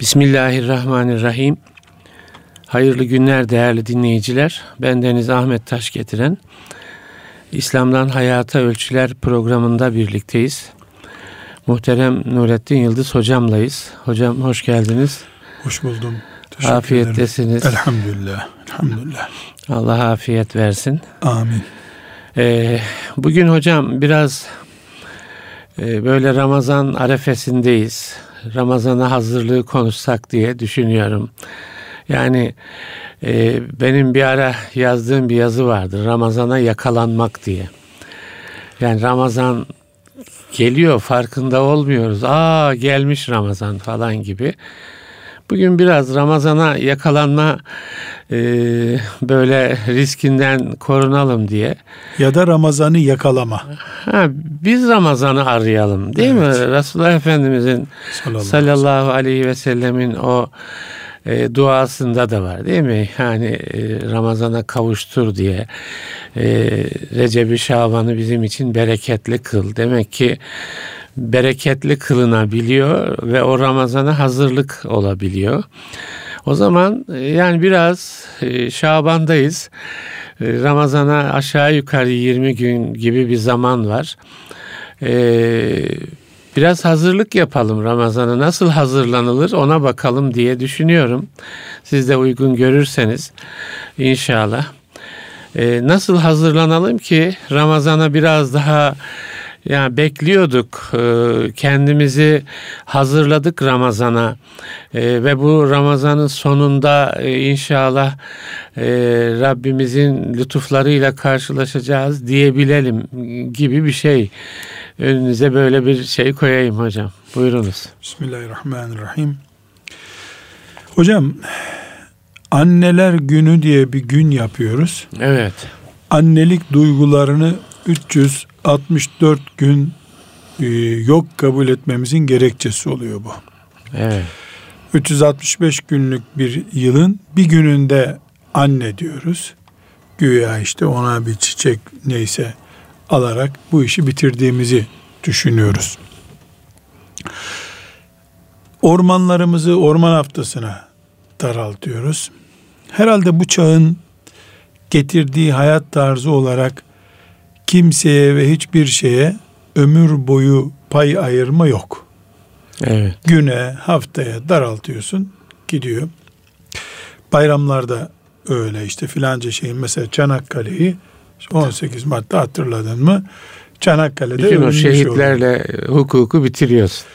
Bismillahirrahmanirrahim. Hayırlı günler değerli dinleyiciler. Ben Deniz Ahmet Taş getiren İslam'dan Hayata Ölçüler programında birlikteyiz. Muhterem Nurettin Yıldız hocamlayız. Hocam hoş geldiniz. Hoş buldum. Teşekkür Afiyettesiniz. Ederim. Elhamdülillah. Elhamdülillah. Allah afiyet versin. Amin. Ee, bugün hocam biraz e, böyle Ramazan arefesindeyiz. Ramazan'a hazırlığı konuşsak diye düşünüyorum. Yani e, benim bir ara yazdığım bir yazı vardı. Ramazan'a yakalanmak diye. Yani Ramazan geliyor farkında olmuyoruz. Aa gelmiş Ramazan falan gibi. Bugün biraz Ramazan'a yakalanma e, böyle riskinden korunalım diye. Ya da Ramazan'ı yakalama. Ha, biz Ramazan'ı arayalım değil evet. mi? Resulullah Efendimizin sallallahu, sallallahu aleyhi ve sellemin o e, duasında da var değil mi? Yani e, Ramazan'a kavuştur diye e, Recep-i Şaban'ı bizim için bereketli kıl. Demek ki bereketli kılınabiliyor ve o Ramazan'a hazırlık olabiliyor. O zaman e, yani biraz e, Şaban'dayız. E, Ramazan'a aşağı yukarı 20 gün gibi bir zaman var. Biraz hazırlık yapalım Ramazan'a nasıl hazırlanılır ona bakalım diye düşünüyorum. Siz de uygun görürseniz inşallah. Nasıl hazırlanalım ki Ramazan'a biraz daha yani bekliyorduk ee, kendimizi hazırladık Ramazan'a. Ee, ve bu Ramazan'ın sonunda e, inşallah e, Rabbimizin lütuflarıyla karşılaşacağız diyebilelim gibi bir şey. Önünüze böyle bir şey koyayım hocam. Buyurunuz. Bismillahirrahmanirrahim. Hocam anneler günü diye bir gün yapıyoruz. Evet. Annelik duygularını 364 gün e, yok kabul etmemizin gerekçesi oluyor bu. Evet. 365 günlük bir yılın bir gününde anne diyoruz. Güya işte ona bir çiçek neyse alarak bu işi bitirdiğimizi düşünüyoruz. Ormanlarımızı orman haftasına daraltıyoruz. Herhalde bu çağın getirdiği hayat tarzı olarak kimseye ve hiçbir şeye ömür boyu pay ayırma yok. Evet. Güne, haftaya daraltıyorsun, gidiyor. Bayramlarda öyle işte filanca şeyin mesela Çanakkale'yi 18 Mart'ta hatırladın mı? Çanakkale'de Bütün o şehitlerle oluyor. hukuku bitiriyorsun.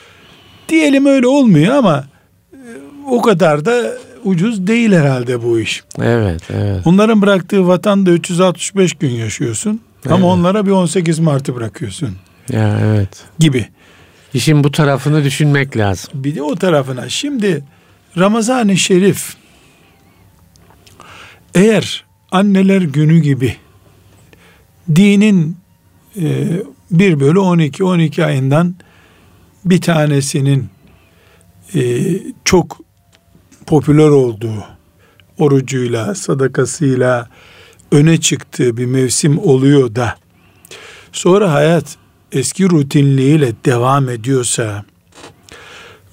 Diyelim öyle olmuyor ama e, o kadar da ucuz değil herhalde bu iş. Evet, evet. Onların bıraktığı vatanda 365 gün yaşıyorsun. Evet. Ama onlara bir 18 Mart'ı bırakıyorsun. Ya evet. Gibi. İşin bu tarafını düşünmek lazım. Bir de o tarafına. Şimdi Ramazan-ı Şerif eğer anneler günü gibi dinin e, 1 bölü 12 12 ayından bir tanesinin e, çok popüler olduğu orucuyla, sadakasıyla, öne çıktığı bir mevsim oluyor da sonra hayat eski rutinliğiyle devam ediyorsa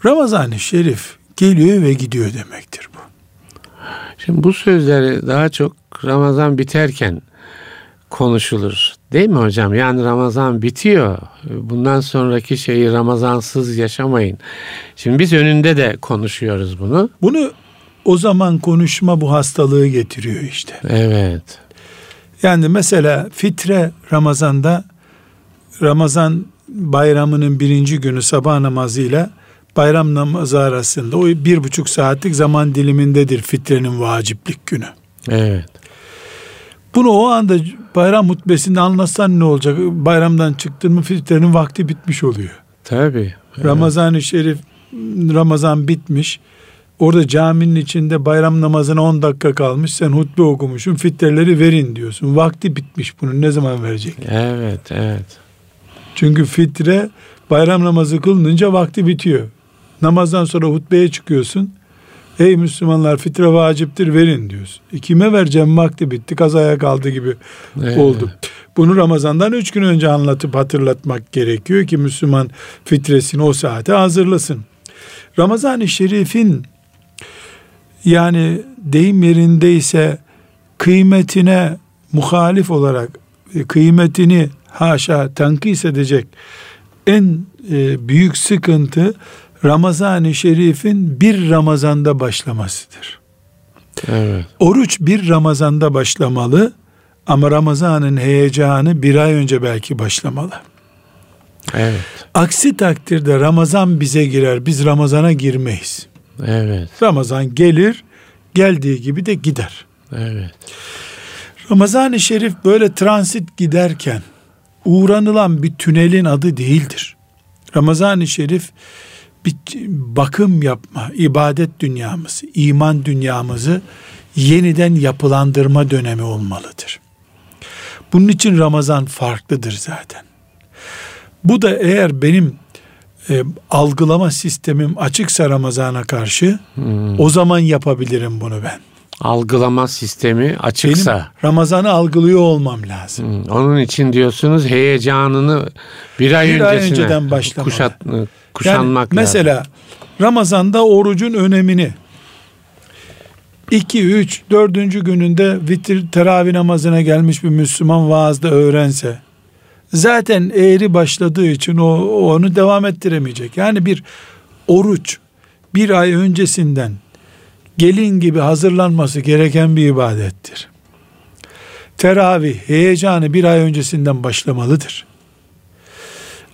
Ramazan-ı Şerif geliyor ve gidiyor demektir bu. Şimdi bu sözleri daha çok Ramazan biterken konuşulur. Değil mi hocam? Yani Ramazan bitiyor. Bundan sonraki şeyi Ramazansız yaşamayın. Şimdi biz önünde de konuşuyoruz bunu. Bunu o zaman konuşma bu hastalığı getiriyor işte. Evet. Yani mesela fitre Ramazan'da Ramazan bayramının birinci günü sabah namazıyla bayram namazı arasında o bir buçuk saatlik zaman dilimindedir fitrenin vaciplik günü. Evet. Bunu o anda bayram hutbesinde anlatsan ne olacak? Bayramdan çıktın mı fitrenin vakti bitmiş oluyor. Tabii. Evet. Ramazan-ı Şerif Ramazan bitmiş. Orada caminin içinde bayram namazına 10 dakika kalmış. Sen hutbe okumuşsun. Fitreleri verin diyorsun. Vakti bitmiş bunun. Ne zaman verecek? Evet, evet. Çünkü fitre bayram namazı kılınınca vakti bitiyor. Namazdan sonra hutbeye çıkıyorsun. Ey Müslümanlar fitre vaciptir verin diyorsun. E kime vereceğim vakti bitti kazaya kaldı gibi evet. oldu. Bunu Ramazan'dan üç gün önce anlatıp hatırlatmak gerekiyor ki Müslüman fitresini o saate hazırlasın. Ramazan-ı Şerif'in yani deyim yerindeyse kıymetine muhalif olarak e, kıymetini haşa tenkis edecek en e, büyük sıkıntı Ramazan-ı Şerif'in bir Ramazan'da başlamasıdır. Evet. Oruç bir Ramazan'da başlamalı ama Ramazan'ın heyecanı bir ay önce belki başlamalı. Evet. Aksi takdirde Ramazan bize girer, biz Ramazan'a girmeyiz. Evet. Ramazan gelir, geldiği gibi de gider. Evet. Ramazan-ı Şerif böyle transit giderken uğranılan bir tünelin adı değildir. Ramazan-ı Şerif bir bakım yapma, ibadet dünyamızı, iman dünyamızı yeniden yapılandırma dönemi olmalıdır. Bunun için Ramazan farklıdır zaten. Bu da eğer benim e, algılama sistemim açıksa Ramazan'a karşı Hmm. o zaman yapabilirim bunu ben. Algılama sistemi açıksa. Benim Ramazan'ı algılıyor olmam lazım. Hmm, Onun için diyorsunuz heyecanını bir ay Bir ay önceden başlamalı. kuşat, Yani kuşanmak lazım. mesela Ramazan'da orucun önemini 2, 3, 4. gününde vitir teravih namazına gelmiş bir Müslüman vaazda öğrense zaten eğri başladığı için o onu devam ettiremeyecek. Yani bir oruç bir ay öncesinden gelin gibi hazırlanması gereken bir ibadettir. Teravih heyecanı bir ay öncesinden başlamalıdır.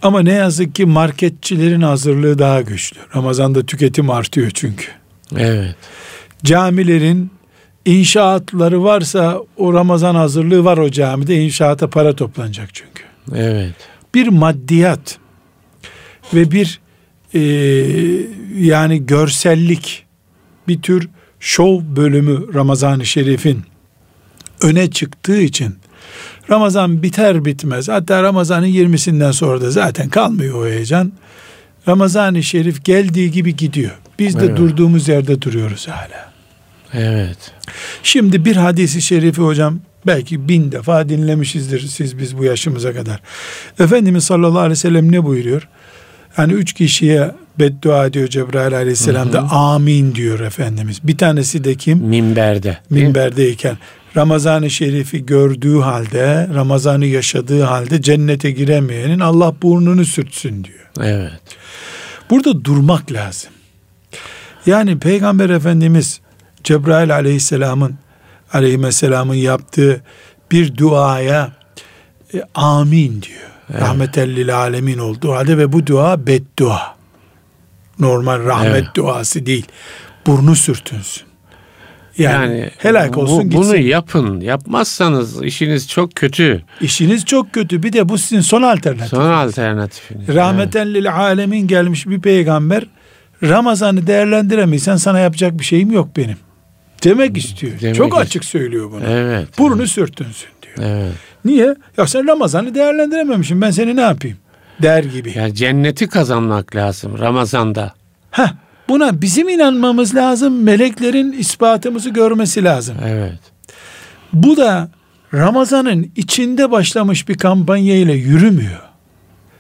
Ama ne yazık ki marketçilerin hazırlığı daha güçlü. Ramazan'da tüketim artıyor çünkü. Evet. Camilerin inşaatları varsa o Ramazan hazırlığı var o camide inşaata para toplanacak çünkü. Evet. Bir maddiyat ve bir e, yani görsellik bir tür şov bölümü Ramazan-ı Şerif'in öne çıktığı için Ramazan biter bitmez hatta Ramazan'ın 20'sinden sonra da zaten kalmıyor o heyecan. Ramazan-ı Şerif geldiği gibi gidiyor. Biz de Evet. durduğumuz yerde duruyoruz hala. Evet. Şimdi bir hadisi şerifi hocam belki bin defa dinlemişizdir siz biz bu yaşımıza kadar. Efendimiz sallallahu aleyhi ve sellem ne buyuruyor? Hani üç kişiye beddua ediyor Cebrail aleyhisselam da amin diyor Efendimiz. Bir tanesi de kim? Minberde. Minberdeyken Ramazan-ı Şerif'i gördüğü halde, Ramazan'ı yaşadığı halde cennete giremeyenin Allah burnunu sürtsün diyor. Evet. Burada durmak lazım. Yani Peygamber Efendimiz Cebrail aleyhisselamın aleyhisselamın yaptığı bir duaya e, amin diyor. Evet. Rahmetellil alemin olduğu halde ve bu dua beddua. Normal rahmet Evet. duası değil. Burnu sürtünsün. Yani, helak bu- olsun gitsin. Bunu yapın. Yapmazsanız işiniz çok kötü. İşiniz çok kötü. Bir de bu sizin son alternatif. Son alternatifiniz. Rahmeten lil alemin gelmiş bir peygamber Ramazan'ı değerlendiremeysen sana yapacak bir şeyim yok benim. Demek istiyor. Demek Çok ist- açık söylüyor bunu. Evet. Burnu sürtünsün diyor. Evet. Niye? Ya sen Ramazan'ı değerlendirememişsin. Ben seni ne yapayım? Der gibi. Ya cenneti kazanmak lazım Ramazan'da. Heh, buna bizim inanmamız lazım. Meleklerin ispatımızı görmesi lazım. Evet. Bu da Ramazan'ın içinde başlamış bir kampanya ile yürümüyor.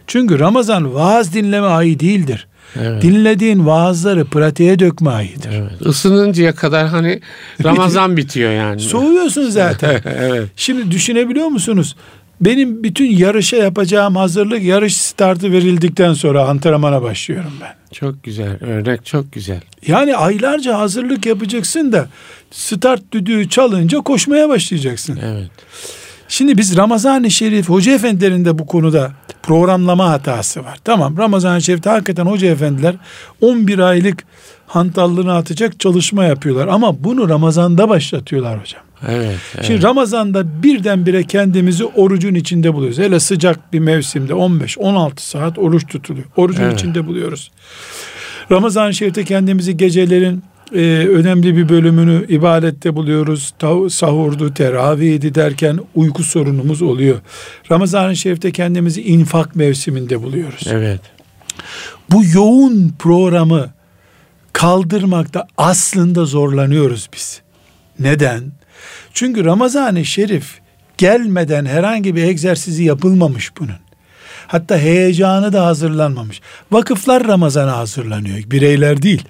Çünkü Ramazan vaaz dinleme ayı değildir. Evet. Dinlediğin vaazları pratiğe dökme ayıdır. Evet. Isınıncaya kadar hani Ramazan bitiyor yani. Soğuyorsun zaten. evet. Şimdi düşünebiliyor musunuz? Benim bütün yarışa yapacağım hazırlık yarış startı verildikten sonra antrenmana başlıyorum ben. Çok güzel. Örnek çok güzel. Yani aylarca hazırlık yapacaksın da start düdüğü çalınca koşmaya başlayacaksın. Evet. Şimdi biz Ramazan-ı Şerif hoca efendilerin de bu konuda programlama hatası var. Tamam Ramazan-ı Şerif'te hakikaten hoca efendiler 11 aylık hantallığını atacak çalışma yapıyorlar. Ama bunu Ramazan'da başlatıyorlar hocam. Evet. evet. Şimdi Ramazan'da birdenbire kendimizi orucun içinde buluyoruz. Hele sıcak bir mevsimde 15-16 saat oruç tutuluyor. Orucun Evet. içinde buluyoruz. Ramazan-ı Şerif'te kendimizi gecelerin e, önemli bir bölümünü ibadette buluyoruz. Tav- Sahurdu, teravihdi derken uyku sorunumuz oluyor. Ramazan-ı Şerif'te kendimizi infak mevsiminde buluyoruz. Evet. Bu yoğun programı kaldırmakta aslında zorlanıyoruz biz. Neden? Çünkü Ramazan-ı Şerif gelmeden herhangi bir egzersizi yapılmamış bunun. Hatta heyecanı da hazırlanmamış. Vakıflar Ramazan'a hazırlanıyor. Bireyler değil.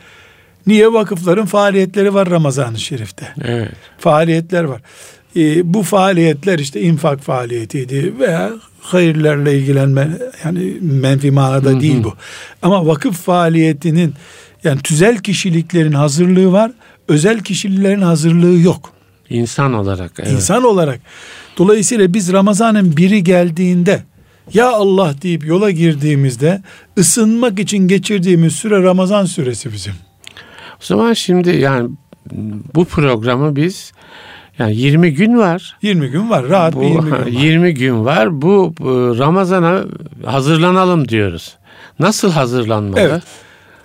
Niye vakıfların faaliyetleri var Ramazan-ı Şerif'te? Evet. Faaliyetler var. Ee, bu faaliyetler işte infak faaliyetiydi veya hayırlarla ilgilenme yani menfi manada Hı hı. değil bu. Ama vakıf faaliyetinin yani tüzel kişiliklerin hazırlığı var. Özel kişilerin hazırlığı yok. İnsan olarak. Evet. İnsan olarak. Dolayısıyla biz Ramazan'ın biri geldiğinde ya Allah deyip yola girdiğimizde ısınmak için geçirdiğimiz süre Ramazan süresi bizim. O zaman şimdi yani bu programı biz yani 20 gün var. 20 gün var. Rahat Bu, bir 20 gün var. 20 gün var. Bu, bu Ramazan'a hazırlanalım diyoruz. Nasıl hazırlanmalı? Evet.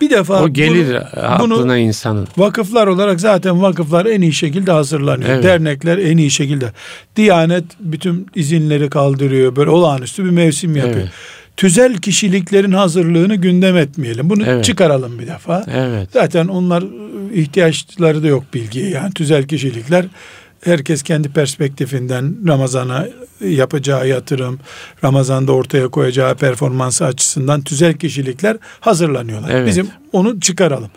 Bir defa O gelir bunu- aklına insanın. Vakıflar olarak zaten vakıflar en iyi şekilde hazırlanıyor. Evet. Dernekler en iyi şekilde. Diyanet bütün izinleri kaldırıyor. Böyle olağanüstü bir mevsim yapıyor. Evet. Tüzel kişiliklerin hazırlığını gündem etmeyelim. Bunu Evet. çıkaralım bir defa. Evet. Zaten onlar ıı, ihtiyaçları da yok bilgiye. Yani tüzel kişilikler herkes kendi perspektifinden Ramazan'a yapacağı yatırım, Ramazan'da ortaya koyacağı performansı açısından tüzel kişilikler hazırlanıyorlar. Evet. Bizim onu çıkaralım.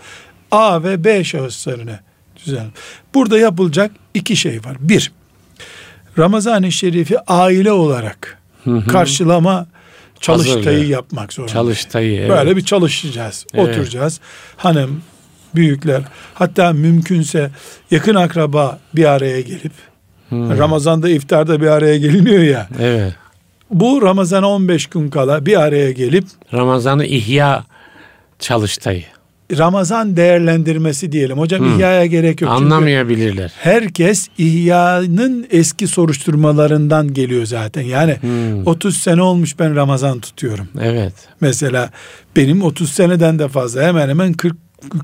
A ve B şahıslarına düzen. Burada yapılacak iki şey var. Bir, Ramazan-ı Şerif'i aile olarak Hı hı. karşılama çalıştayı Hazırlıyor. yapmak zorunda. Çalıştayı. evet. Böyle bir çalışacağız. Evet. Oturacağız. Hanım, büyükler, hatta mümkünse yakın akraba bir araya gelip Hı. Ramazan'da iftarda bir araya geliniyor ya. Evet. Bu Ramazan'a 15 gün kala bir araya gelip Ramazan'ı ihya çalıştayı. Ramazan değerlendirmesi diyelim. Hocam Hı. ihyaya gerek yok. Çünkü Anlamayabilirler. herkes ihyanın eski soruşturmalarından geliyor zaten. Yani Hı. 30 sene olmuş ben Ramazan tutuyorum. Evet. Mesela benim 30 seneden de fazla hemen hemen 40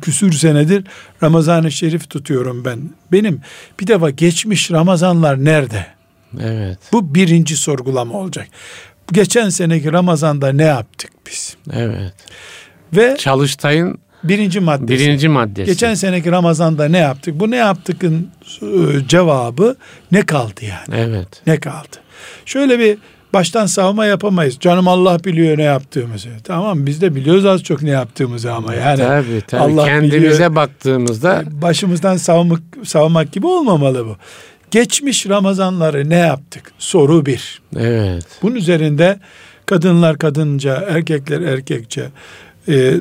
küsür senedir Ramazan-ı Şerif tutuyorum ben. Benim bir defa geçmiş Ramazanlar nerede? Evet. Bu birinci sorgulama olacak. Geçen seneki Ramazan'da ne yaptık biz? Evet. Ve Çalıştayın birinci maddesi. birinci maddesi. Geçen seneki Ramazan'da ne yaptık? Bu ne yaptıkın e, cevabı ne kaldı yani? Evet. Ne kaldı? Şöyle bir baştan savma yapamayız. Canım Allah biliyor ne yaptığımızı. Tamam biz de biliyoruz az çok ne yaptığımızı ama yani tabii tabii. Allah Kendimize biliyor. baktığımızda başımızdan savmak, savmak gibi olmamalı bu. Geçmiş Ramazanları ne yaptık? Soru bir. evet. Bunun üzerinde kadınlar kadınca, erkekler erkekçe e,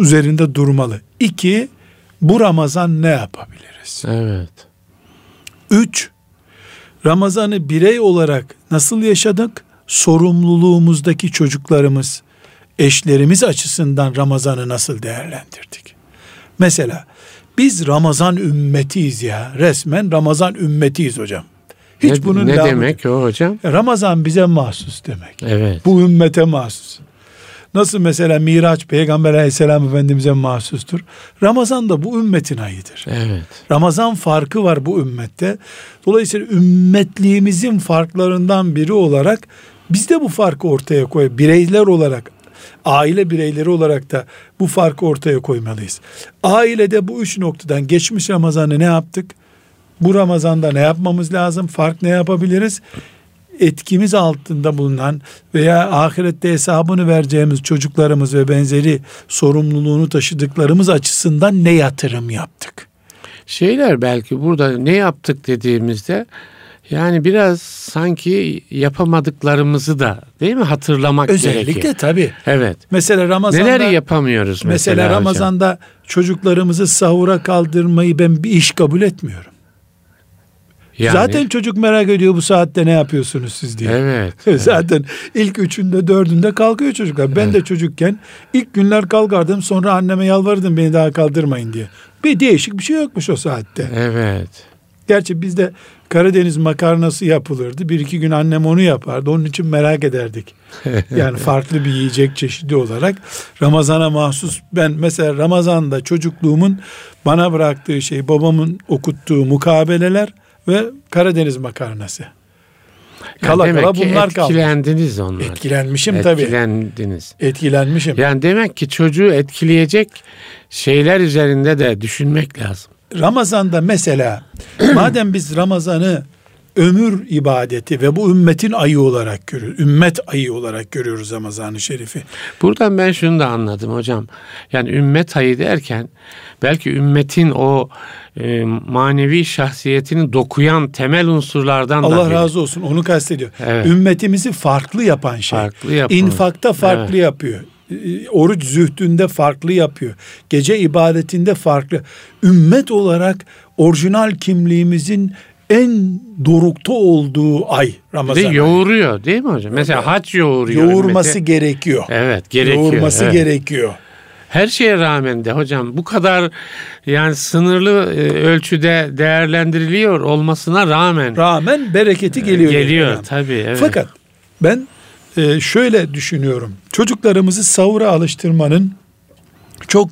üzerinde durmalı. İki, bu Ramazan ne yapabiliriz? Evet. Üç, Ramazan'ı birey olarak nasıl yaşadık? Sorumluluğumuzdaki çocuklarımız, eşlerimiz açısından Ramazan'ı nasıl değerlendirdik? Mesela biz Ramazan ümmetiyiz ya. Resmen Ramazan ümmetiyiz hocam. Hiç ne, bunun ne demek o hocam? Ramazan bize mahsus demek. Evet. Bu ümmete mahsus. Nasıl mesela Miraç Peygamber aleyhisselam Efendimiz'e mahsustur. Ramazan da bu ümmetin ayıdır. Evet. Ramazan farkı var bu ümmette. Dolayısıyla ümmetliğimizin farklarından biri olarak biz de bu farkı ortaya koy. Bireyler olarak, aile bireyleri olarak da bu farkı ortaya koymalıyız. Ailede bu üç noktadan geçmiş Ramazan'ı ne yaptık? Bu Ramazan'da ne yapmamız lazım? Fark ne yapabiliriz? Etkimiz altında bulunan veya ahirette hesabını vereceğimiz çocuklarımız ve benzeri sorumluluğunu taşıdıklarımız açısından ne yatırım yaptık? Şeyler belki burada ne yaptık dediğimizde yani biraz sanki yapamadıklarımızı da değil mi hatırlamak Özellikle gerekiyor. tabii. Evet. Mesela Ramazan'da Neler yapamıyoruz mesela, mesela hocam? Ramazan'da çocuklarımızı sahura kaldırmayı ben bir iş kabul etmiyorum. Yani, Zaten çocuk merak ediyor bu saatte ne yapıyorsunuz siz diye. evet. Zaten ilk üçünde dördünde kalkıyor çocuklar. Ben de çocukken ilk günler kalkardım sonra anneme yalvarırdım beni daha kaldırmayın diye. Bir değişik bir şey yokmuş o saatte. Evet. Gerçi bizde Karadeniz makarnası yapılırdı. Bir iki gün annem onu yapardı. Onun için merak ederdik. Yani farklı bir yiyecek çeşidi olarak Ramazan'a mahsus ben mesela Ramazan'da çocukluğumun bana bıraktığı şey babamın okuttuğu mukabeleler ve Karadeniz makarnası. Kala demek kala bunlar kaldı. etkilendiniz onlar. Etkilenmişim tabii. Etkilendiniz. Etkilenmişim. Yani demek ki çocuğu etkileyecek şeyler üzerinde de düşünmek lazım. Ramazan'da mesela madem biz Ramazan'ı ömür ibadeti ve bu ümmetin ayı olarak görüyoruz. Ümmet ayı olarak görüyoruz Ramazan-ı Şerif'i. Buradan ben şunu da anladım hocam. Yani ümmet ayı derken belki ümmetin o e, manevi şahsiyetini dokuyan temel unsurlardan Allah da biri. razı olsun onu kastediyor. Evet. Ümmetimizi farklı yapan şey. Farklı yapan. İnfakta farklı Evet. yapıyor. Ee, Oruç zühdünde farklı yapıyor. Gece ibadetinde farklı. Ümmet olarak orijinal kimliğimizin en dorukta olduğu ay Ramazan. ayı. yoğuruyor değil mi hocam? Mesela hac yoğuruyor. Yoğurması ümmeti. gerekiyor. Evet gerekiyor. Yoğurması evet. gerekiyor. Her şeye rağmen de hocam bu kadar yani sınırlı e, ölçüde değerlendiriliyor olmasına rağmen Rağmen bereketi geliyor. geliyor Yani. tabii. Evet. Fakat ben e, şöyle düşünüyorum. Çocuklarımızı sahura alıştırmanın çok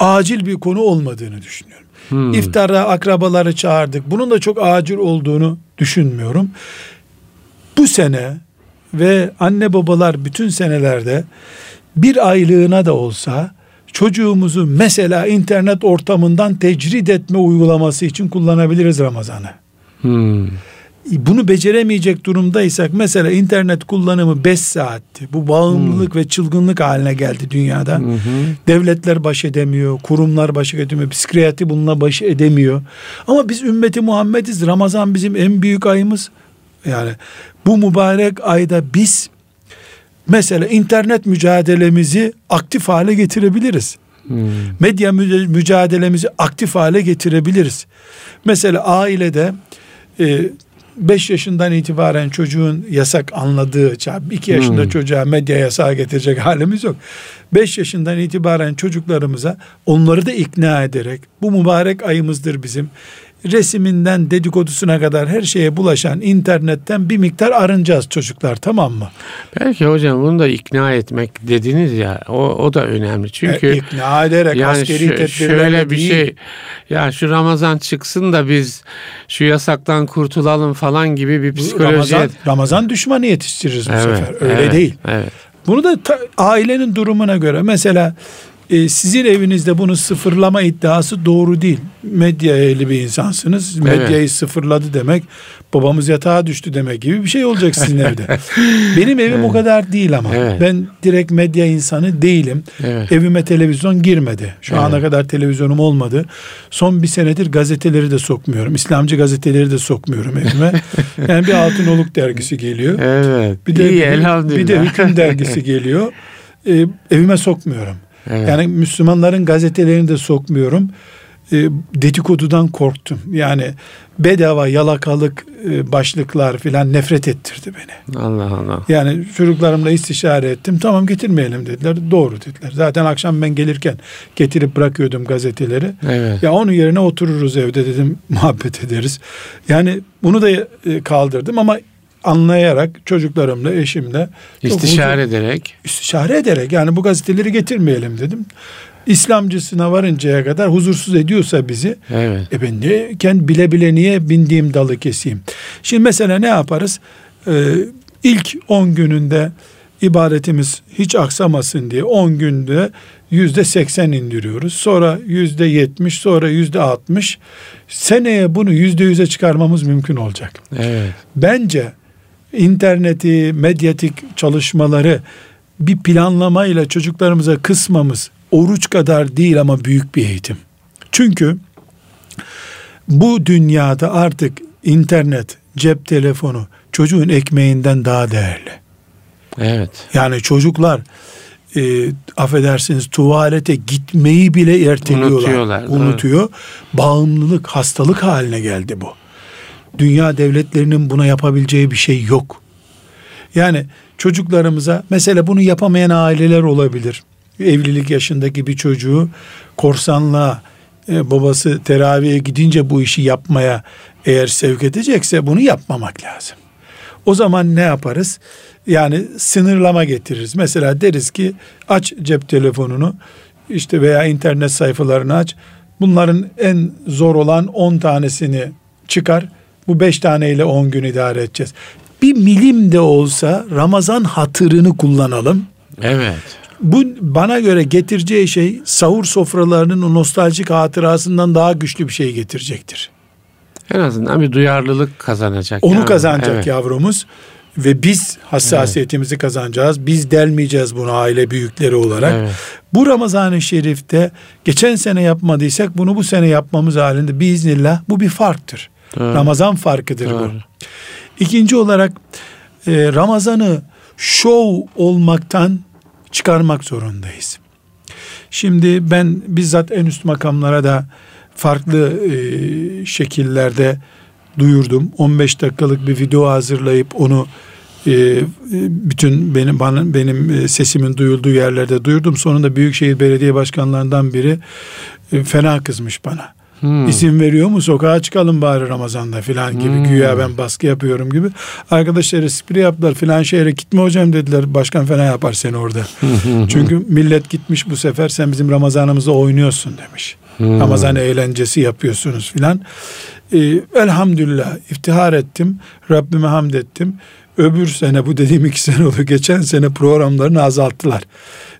acil bir konu olmadığını düşünüyorum. Hmm. İftara akrabaları çağırdık. Bunun da çok acil olduğunu düşünmüyorum. Bu sene ve anne babalar bütün senelerde bir aylığına da olsa çocuğumuzu mesela internet ortamından tecrid etme uygulaması için kullanabiliriz Ramazan'ı Hmm. Bunu beceremeyecek durumdaysak mesela internet kullanımı 5 saatti. Bu bağımlılık ve çılgınlık haline geldi dünyada. Hı. Devletler baş edemiyor, kurumlar baş edemiyor, psikiyatri bununla baş edemiyor. Ama biz ümmeti Muhammediz. Ramazan bizim en büyük ayımız. Yani bu mübarek ayda biz mesela internet mücadelemizi aktif hale getirebiliriz. Hmm. Medya mü- mücadelemizi aktif hale getirebiliriz. Mesela ailede 5 yaşından itibaren çocuğun yasak anladığı, 2 yaşında Hmm. çocuğa medya yasağı getirecek halimiz yok. 5 yaşından itibaren çocuklarımıza onları da ikna ederek bu mübarek ayımızdır bizim. Resiminden dedikodusuna kadar her şeye bulaşan internetten bir miktar arınacağız çocuklar tamam mı? Belki hocam bunu da ikna etmek dediniz ya o, o da önemli. Çünkü E, ikna ederek yani askeri şu- şöyle bir değil. şey ya şu Ramazan çıksın da biz şu yasaktan kurtulalım falan gibi bir psikoloji. Ramazan, Ramazan düşmanı yetiştiririz bu sefer. Öyle evet, değil. Evet. Bunu da ta- ailenin durumuna göre mesela e, sizin evinizde bunu sıfırlama iddiası doğru değil. Medya ehli bir insansınız. Medyayı sıfırladı demek babamız yatağa düştü demek gibi bir şey olacak sizin evde. Benim evim o kadar değil ama. Evet. Ben direkt medya insanı değilim. Evet. Evime televizyon girmedi. Şu Evet. ana kadar televizyonum olmadı. Son bir senedir gazeteleri de sokmuyorum. İslamcı gazeteleri de sokmuyorum evime. yani bir Altınoluk dergisi geliyor. Evet. Bir de İyi, bir, elhamdülillah. bir de hüküm dergisi geliyor. Ee, evime sokmuyorum. Evet. Yani Müslümanların gazetelerini de sokmuyorum. Ee, dedikodudan korktum. Yani bedava yalakalık e, başlıklar filan nefret ettirdi beni. Allah Allah. Yani çocuklarımla istişare ettim. Tamam getirmeyelim dediler. Doğru dediler. Zaten akşam ben gelirken getirip bırakıyordum gazeteleri. Evet. Ya onun yerine otururuz evde dedim muhabbet ederiz. Yani bunu da e, kaldırdım ama anlayarak çocuklarımla eşimle İstişare huzur- ederek. istişare ederek yani bu gazeteleri getirmeyelim dedim. İslamcısına varıncaya kadar huzursuz ediyorsa bizi Evet. e ben de kendi bile bile niye bindiğim dalı keseyim. Şimdi mesela ne yaparız? Ee, ilk 10 gününde ibadetimiz hiç aksamasın diye 10 günde yüzde 80 indiriyoruz. Sonra yüzde 70 sonra yüzde 60 seneye bunu yüzde 100'e çıkarmamız mümkün olacak. Evet. Bence interneti, medyatik çalışmaları bir planlamayla çocuklarımıza kısmamız oruç kadar değil ama büyük bir eğitim. Çünkü bu dünyada artık internet, cep telefonu çocuğun ekmeğinden daha değerli. Evet. Yani çocuklar e, affedersiniz tuvalete gitmeyi bile erteliyorlar. Unutuyor. Bağımlılık, hastalık haline geldi bu. Dünya devletlerinin buna yapabileceği bir şey yok. Yani çocuklarımıza mesela bunu yapamayan aileler olabilir. Evlilik yaşındaki bir çocuğu korsanlığa e, babası teraviye gidince bu işi yapmaya eğer sevk edecekse bunu yapmamak lazım. O zaman ne yaparız? Yani sınırlama getiririz. Mesela deriz ki aç cep telefonunu işte veya internet sayfalarını aç. Bunların en zor olan 10 tanesini çıkar. Bu 5 taneyle 10 gün idare edeceğiz. Bir milim de olsa Ramazan hatırını kullanalım. Evet. Bu bana göre getireceği şey sahur sofralarının o nostaljik hatırasından daha güçlü bir şey getirecektir. En azından bir duyarlılık kazanacak. Onu yani. kazanacak evet. yavrumuz ve biz hassasiyetimizi evet. kazanacağız. Biz delmeyeceğiz bunu aile büyükleri olarak. Evet. Bu Ramazan-ı Şerif'te geçen sene yapmadıysak bunu bu sene yapmamız halinde biiznillah bu bir farktır. Doğru. Ramazan farkıdır Doğru. bu. İkinci olarak e, Ramazan'ı şov olmaktan çıkarmak zorundayız. Şimdi ben bizzat en üst makamlara da farklı e, şekillerde duyurdum. 15 dakikalık bir video hazırlayıp onu e, bütün benim bana, benim e, sesimin duyulduğu yerlerde duyurdum. Sonunda Büyükşehir Belediye Başkanlarından biri e, fena kızmış bana. Hmm. İsim veriyor mu sokağa çıkalım bari Ramazan'da filan gibi hmm. güya ben baskı yapıyorum gibi. Arkadaşlar espri yaptılar filan şehre gitme hocam dediler. Başkan fena yapar seni orada. Çünkü millet gitmiş bu sefer sen bizim Ramazanımızda oynuyorsun demiş. Hmm. Ramazan eğlencesi yapıyorsunuz filan. Ee, elhamdülillah iftihar ettim. Rabbime hamd ettim. Öbür sene bu dediğim iki sene oldu. Geçen sene programlarını azalttılar.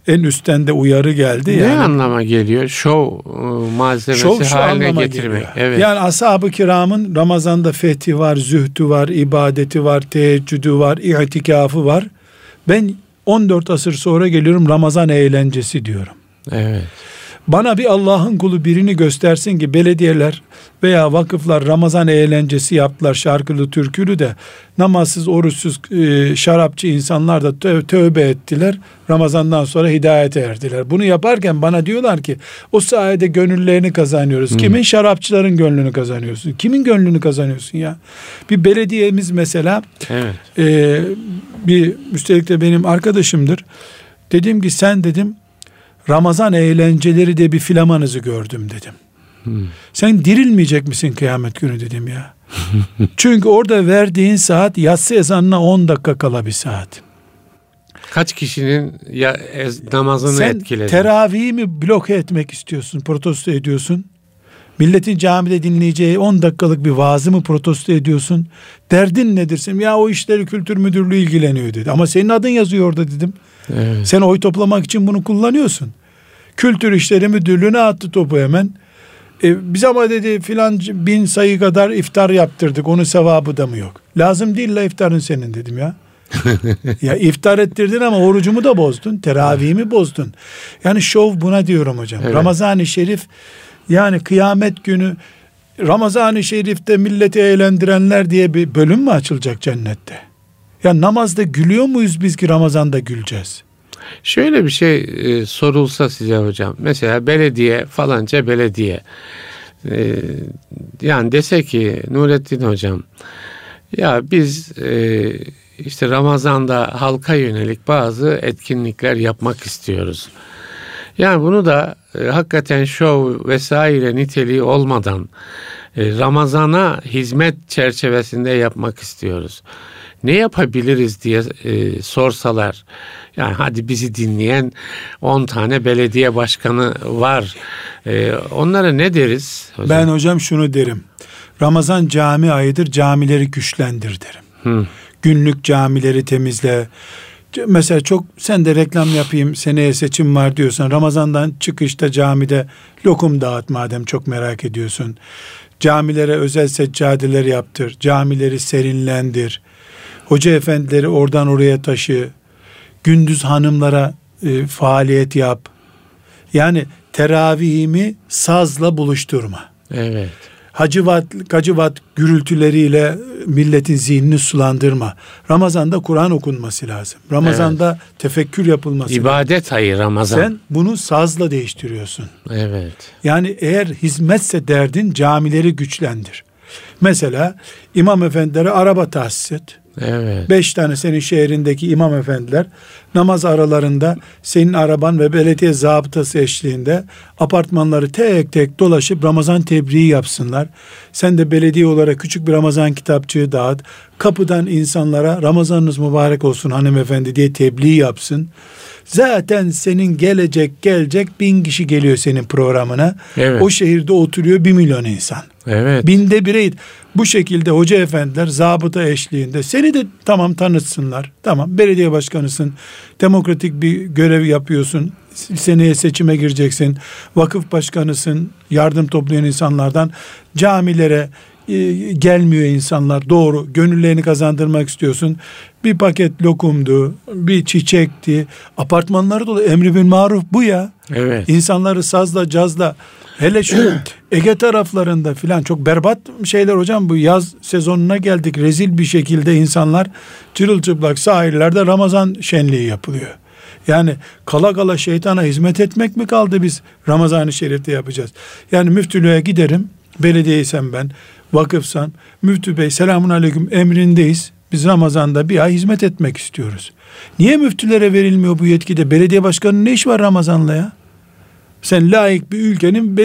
En üstten de uyarı geldi. Ne yani, anlama geliyor? Şov e, malzemesi şov, haline getirmek. Geliyor. Evet. Yani ashab-ı kiramın Ramazan'da fethi var, zühdü var, ibadeti var, teheccüdü var, itikafı var. Ben 14 asır sonra geliyorum Ramazan eğlencesi diyorum. Evet. Bana bir Allah'ın kulu birini göstersin ki belediyeler veya vakıflar Ramazan eğlencesi yaptılar şarkılı türkülü de namazsız oruçsuz e, şarapçı insanlar da tö tövbe ettiler. Ramazandan sonra hidayete erdiler. Bunu yaparken bana diyorlar ki o sayede gönüllerini kazanıyoruz. Hmm. Kimin şarapçıların gönlünü kazanıyorsun? Kimin gönlünü kazanıyorsun ya? Bir belediyemiz mesela evet. e, bir üstelik de benim arkadaşımdır. Dedim ki sen dedim Ramazan eğlenceleri de bir filamanızı gördüm dedim. Hmm. Sen dirilmeyecek misin kıyamet günü dedim ya. Çünkü orada verdiğin saat yatsı ezanına 10 dakika kala bir saat. Kaç kişinin ya, ez, namazını Sen etkiledi? Sen teravihi mi bloke etmek istiyorsun, protesto ediyorsun? Milletin camide dinleyeceği 10 dakikalık bir vaazı mı protesto ediyorsun? Derdin nedir sen? Ya o işleri kültür müdürlüğü ilgileniyor dedi. Ama senin adın yazıyor orada dedim. Evet. Sen oy toplamak için bunu kullanıyorsun. Kültür İşleri Müdürlüğü'ne attı topu hemen. E, biz ama dedi filan bin sayı kadar iftar yaptırdık. Onun sevabı da mı yok? Lazım değil la iftarın senin dedim ya. ya iftar ettirdin ama orucumu da bozdun. Teravihimi bozdun. Yani şov buna diyorum hocam. Evet. Ramazan-ı Şerif yani kıyamet günü Ramazan-ı Şerif'te milleti eğlendirenler diye bir bölüm mü açılacak cennette? Ya namazda gülüyor muyuz biz ki Ramazan'da güleceğiz? Şöyle bir şey e, sorulsa size hocam. Mesela belediye falanca belediye. E, yani dese ki Nurettin hocam ya biz e, işte Ramazan'da halka yönelik bazı etkinlikler yapmak istiyoruz. Yani bunu da e, hakikaten şov vesaire niteliği olmadan e, Ramazan'a hizmet çerçevesinde yapmak istiyoruz ne yapabiliriz diye e, sorsalar yani hadi bizi dinleyen 10 tane belediye başkanı var. E, onlara ne deriz? Hocam? Ben hocam şunu derim. Ramazan cami ayıdır. Camileri güçlendir derim. Hı. Günlük camileri temizle. Mesela çok sen de reklam yapayım seneye seçim var diyorsan Ramazan'dan çıkışta camide lokum dağıt madem çok merak ediyorsun. Camilere özel seccadeler yaptır. Camileri serinlendir hoca efendileri oradan oraya taşı, gündüz hanımlara e, faaliyet yap. Yani teravihimi sazla buluşturma. Evet. Hacıvat, gacıvat gürültüleriyle milletin zihnini sulandırma. Ramazan'da Kur'an okunması lazım. Ramazan'da evet. tefekkür yapılması İbadet lazım. ayı Ramazan. Sen bunu sazla değiştiriyorsun. Evet. Yani eğer hizmetse derdin camileri güçlendir. Mesela imam efendilere araba tahsis et. Evet. Beş tane senin şehrindeki imam efendiler namaz aralarında senin araban ve belediye zabıtası eşliğinde apartmanları tek tek dolaşıp Ramazan tebriği yapsınlar. Sen de belediye olarak küçük bir Ramazan kitapçığı dağıt. Kapıdan insanlara Ramazanınız mübarek olsun hanımefendi diye tebliğ yapsın. Zaten senin gelecek gelecek bin kişi geliyor senin programına. Evet. O şehirde oturuyor bir milyon insan. Evet. Binde bireydi. Bu şekilde hoca efendiler zabıta eşliğinde seni de tamam tanıtsınlar. Tamam belediye başkanısın. Demokratik bir görev yapıyorsun. Seneye seçime gireceksin. Vakıf başkanısın. Yardım toplayan insanlardan camilere e, gelmiyor insanlar doğru gönüllerini kazandırmak istiyorsun bir paket lokumdu bir çiçekti apartmanları dolu emri bin maruf bu ya Evet. insanları sazla cazla hele şu Ege taraflarında filan çok berbat şeyler hocam bu yaz sezonuna geldik rezil bir şekilde insanlar çırılçıplak sahillerde Ramazan şenliği yapılıyor. Yani kala kala şeytana hizmet etmek mi kaldı biz Ramazan-ı Şerif'te yapacağız. Yani müftülüğe giderim belediyeysem ben vakıfsam müftü bey selamun aleyküm emrindeyiz. Biz Ramazan'da bir ay hizmet etmek istiyoruz. Niye müftülere verilmiyor bu yetkide? Belediye başkanının ne iş var Ramazan'la ya? Sen layık bir ülkenin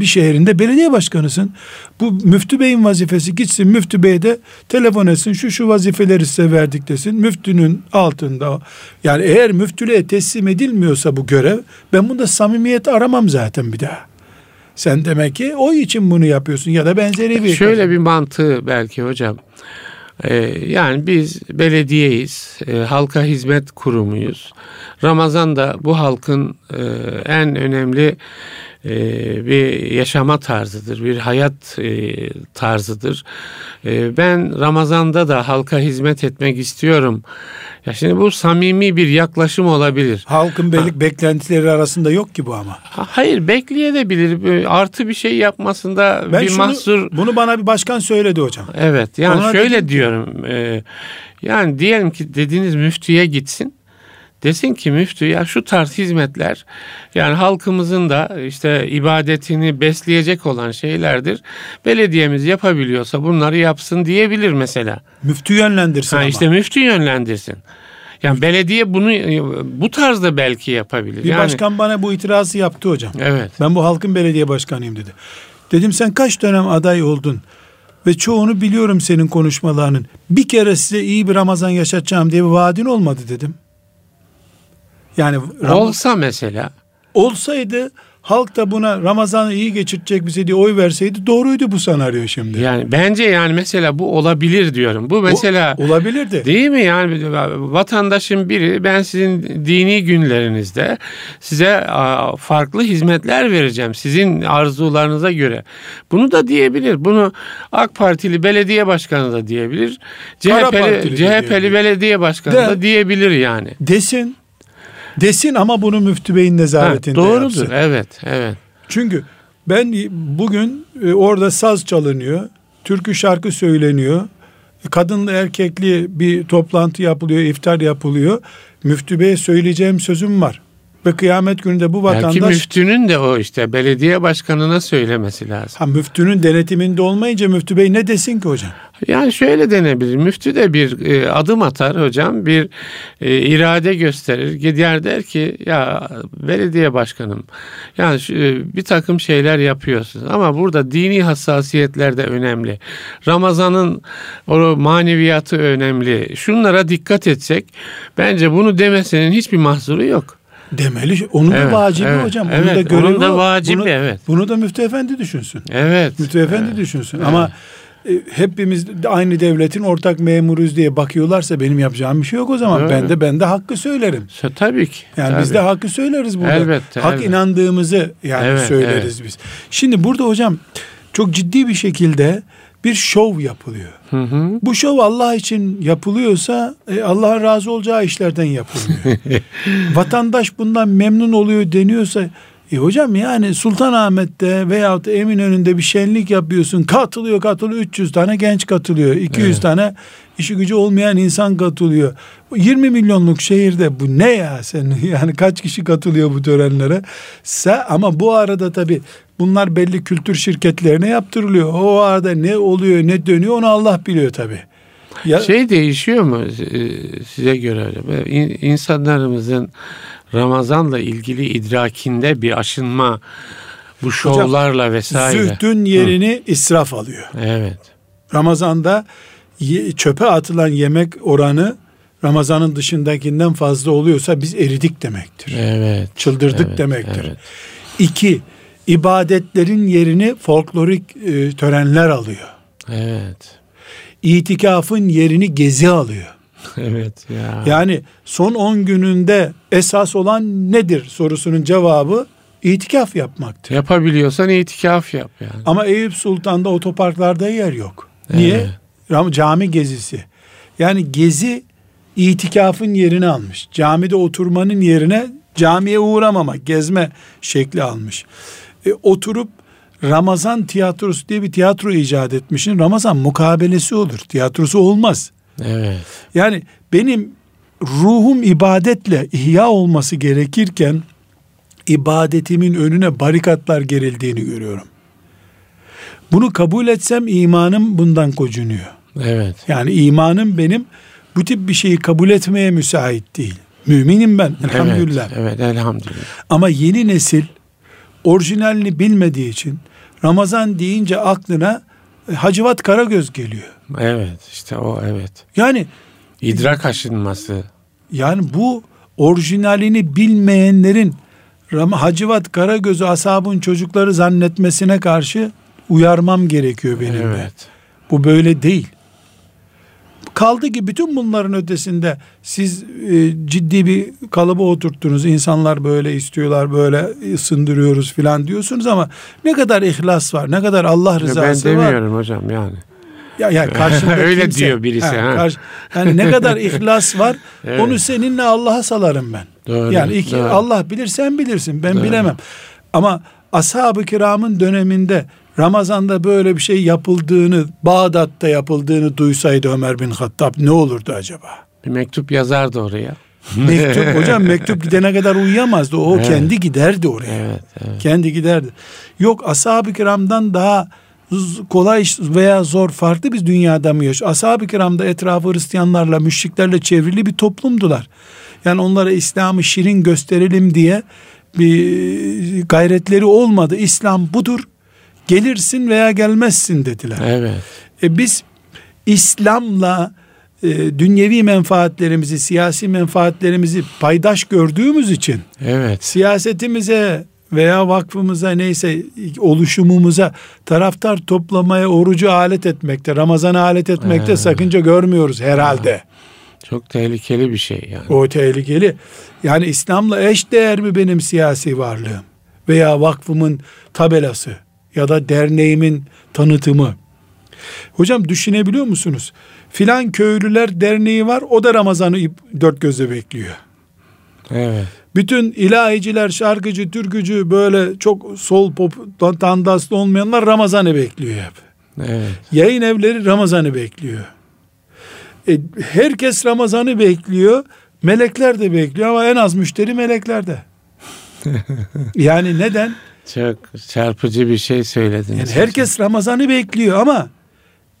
bir şehrinde belediye başkanısın. Bu müftü beyin vazifesi gitsin müftü bey de telefon etsin şu şu vazifeleri size verdik desin. Müftünün altında yani eğer müftülüğe teslim edilmiyorsa bu görev ben bunda samimiyet aramam zaten bir daha. Sen demek ki o için bunu yapıyorsun ya da benzeri bir Şöyle bir mantığı belki hocam. Ee, yani biz belediyeyiz, e, halka hizmet kurumuyuz. Ramazan da bu halkın e, en önemli e, bir yaşama tarzıdır, bir hayat tarzıdır. Ben Ramazan'da da halka hizmet etmek istiyorum. Ya şimdi bu samimi bir yaklaşım olabilir. halkın belik beklentileri arasında yok ki bu ama. Ha- Hayır bekleyebilir. Artı bir şey yapmasında Ben bir şunu, mahsur bunu bana bir başkan söyledi hocam. Evet yani Ona şöyle dedim diyorum e, yani diyelim ki dediğiniz müftüye gitsin desin ki müftü ya şu tarz hizmetler yani halkımızın da işte ibadetini besleyecek olan şeylerdir. Belediyemiz yapabiliyorsa bunları yapsın diyebilir mesela. Müftü yönlendirsin Ha ama. işte müftü yönlendirsin. Yani belediye bunu bu tarzda belki yapabilir. bir yani, başkan bana bu itirazı yaptı hocam. Evet. Ben bu halkın belediye başkanıyım dedi. Dedim sen kaç dönem aday oldun? Ve çoğunu biliyorum senin konuşmalarının. Bir kere size iyi bir Ramazan yaşatacağım diye bir vaadin olmadı dedim. Yani Ram- Olsa mesela olsaydı halk da buna Ramazan'ı iyi geçirecek bize diye oy verseydi doğruydu bu senaryo şimdi. yani bence yani mesela bu olabilir diyorum. Bu mesela O- olabilirdi. Değil mi yani vatandaşın biri ben sizin dini günlerinizde size farklı hizmetler vereceğim sizin arzularınıza göre. Bunu da diyebilir. Bunu AK Partili belediye başkanı da diyebilir. CHP'li, CHP'li diyebilir. belediye başkanı De. da diyebilir yani. Desin. Desin ama bunu müftü beyin Ha, nezaretinde doğrudur. yapsın. Evet, evet. Çünkü ben bugün e, orada saz çalınıyor, türkü şarkı söyleniyor, kadınlı erkekli bir toplantı yapılıyor, iftar yapılıyor. Müftü Bey'e söyleyeceğim sözüm var. Ve kıyamet gününde bu vatandaş... Belki müftünün de o işte belediye başkanına söylemesi lazım. Ha, müftünün denetiminde olmayınca müftü bey ne desin ki hocam? Yani şöyle denebilir. Müftü de bir e, adım atar hocam. Bir e, irade gösterir. Gider der ki ya belediye başkanım yani şu, e, bir takım şeyler yapıyorsunuz ama burada dini hassasiyetler de önemli. Ramazan'ın o maneviyatı önemli. Şunlara dikkat etsek bence bunu demesinin hiçbir mahzuru yok. Demeli. Onun da Evet, vacibi evet, hocam. evet, onun da görevi onun da vacibi, bunu, evet. Bunu da müftü efendi düşünsün. Evet. Müftü efendi düşünsün. Ama e, hepimiz aynı devletin ortak memuruyuz diye bakıyorlarsa benim yapacağım bir şey yok o zaman. Doğru. Ben de ben de hakkı söylerim. Tabii ki. Yani tabii. biz de hakkı söyleriz burada. Elbette, Hak elbette. inandığımızı yani Evet, söyleriz biz. Şimdi burada hocam çok ciddi bir şekilde bir şov yapılıyor. Hı hı. Bu şov Allah için yapılıyorsa e, Allah'ın razı olacağı işlerden yapılıyor. Vatandaş bundan memnun oluyor deniyorsa e hocam yani Sultanahmet'te veyahut Eminönü'nde bir şenlik yapıyorsun. Katılıyor katılıyor 300 tane genç katılıyor. 200 tane işi gücü olmayan insan katılıyor. Bu 20 milyonluk şehirde bu ne ya sen yani kaç kişi katılıyor bu törenlere? Sen, ama bu arada tabi bunlar belli kültür şirketlerine yaptırılıyor. O arada ne oluyor ne dönüyor onu Allah biliyor tabi. Ya, Şey değişiyor mu e, size göre in- İnsanlarımızın Ramazan'la ilgili idrakinde bir aşınma bu şovlarla vesaire. zühdün yerini israf alıyor. Evet. Ramazan'da çöpe atılan yemek oranı Ramazan'ın dışındakinden fazla oluyorsa biz eridik demektir. Evet. Çıldırdık evet, demektir. evet. İki, ibadetlerin yerini folklorik e, törenler alıyor. Evet. İtikafın yerini gezi alıyor. Evet ya. Yani son 10 gününde esas olan nedir sorusunun cevabı itikaf yapmaktır. Yapabiliyorsan itikaf yap yani. Ama Eyüp Sultan'da otoparklarda yer yok. Niye? Evet. Ram- Cami gezisi. Yani gezi itikafın yerini almış. Camide oturmanın yerine camiye uğramama, gezme şekli almış. E, oturup Ramazan tiyatrosu diye bir tiyatro icat etmişsin. Ramazan mukabelesi olur. Tiyatrosu olmaz. Evet. Yani benim ruhum ibadetle ihya olması gerekirken ibadetimin önüne barikatlar gerildiğini görüyorum. Bunu kabul etsem imanım bundan kocunuyor. Evet. Yani imanım benim bu tip bir şeyi kabul etmeye müsait değil. Müminim ben elhamdülillah. Evet, evet elhamdülillah. Ama yeni nesil orijinalini bilmediği için Ramazan deyince aklına e, Hacivat Karagöz geliyor. Evet işte o evet. Yani İdrak aşınması. yani bu orijinalini bilmeyenlerin Hacivat Karagöz'ü ashabın çocukları zannetmesine karşı uyarmam gerekiyor benim de. Evet. Bu böyle değil. Kaldı ki bütün bunların ötesinde siz e, ciddi bir kalıba oturttunuz. İnsanlar böyle istiyorlar, böyle ısındırıyoruz filan diyorsunuz ama ne kadar ihlas var, ne kadar Allah ben rızası var. demiyorum hocam yani. Ya, ya karşında Öyle kimse- diyor birisi, ha. karşı- yani ne kadar ihlas var, Evet. onu seninle Allah'a salarım ben. Doğru, yani iki, doğru. Allah bilir sen bilirsin ben Doğru. bilemem. Ama ashab-ı kiramın döneminde Ramazan'da böyle bir şey yapıldığını, Bağdat'ta yapıldığını duysaydı Ömer bin Hattab ne olurdu acaba? Bir mektup yazardı oraya. Mektup hocam mektup gidene kadar uyuyamazdı. O Evet. kendi giderdi oraya. Evet, evet. Kendi giderdi. Yok ashab-ı kiramdan daha kolay veya zor farklı bir dünyada mı yaşıyor? Ashab-ı kiramda etrafı Hristiyanlarla, müşriklerle çevrili bir toplumdular. Yani onlara İslam'ı şirin gösterelim diye bir gayretleri olmadı. İslam budur. Gelirsin veya gelmezsin dediler. Evet. E biz İslam'la e, dünyevi menfaatlerimizi, siyasi menfaatlerimizi paydaş gördüğümüz için Evet. siyasetimize veya vakfımıza neyse oluşumumuza taraftar toplamaya orucu alet etmekte, Ramazan'ı alet etmekte Ee. sakınca görmüyoruz herhalde. Çok tehlikeli bir şey yani. O tehlikeli. Yani İslam'la eş değer mi benim siyasi varlığım veya vakfımın tabelası ya da derneğimin tanıtımı? Hocam düşünebiliyor musunuz? Filan köylüler derneği var o da Ramazan'ı dört gözle bekliyor. Evet. Bütün ilahiciler, şarkıcı, türkücü böyle çok sol pop tandaslı olmayanlar Ramazan'ı bekliyor hep. Evet. Yayın evleri Ramazan'ı bekliyor. E, herkes Ramazan'ı bekliyor. Melekler de bekliyor ama en az müşteri meleklerde. yani neden? Çok çarpıcı bir şey söylediniz. Yani herkes Ramazan'ı bekliyor ama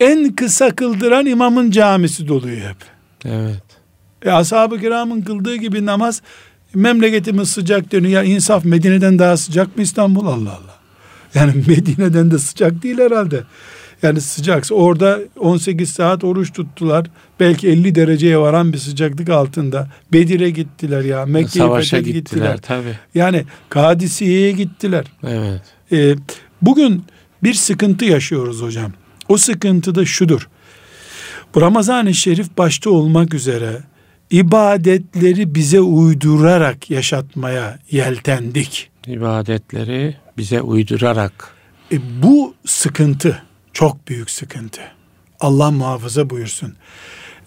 en kısa kıldıran imamın camisi doluyor hep. Evet. E, ashab-ı kiramın kıldığı gibi namaz memleketimiz sıcak dönüyor. Ya insaf Medine'den daha sıcak mı İstanbul Allah Allah. Yani Medine'den de sıcak değil herhalde. Yani sıcaksa orada 18 saat oruç tuttular. Belki 50 dereceye varan bir sıcaklık altında. Bedir'e gittiler ya. Mekke'ye Savaşa fethe gittiler, tabii. Yani Kadisiye'ye gittiler. Evet. Ee, bugün bir sıkıntı yaşıyoruz hocam. O sıkıntı da şudur. Bu Ramazan-ı Şerif başta olmak üzere ibadetleri bize uydurarak yaşatmaya yeltendik. İbadetleri bize uydurarak. E, bu sıkıntı çok büyük sıkıntı. Allah muhafaza buyursun.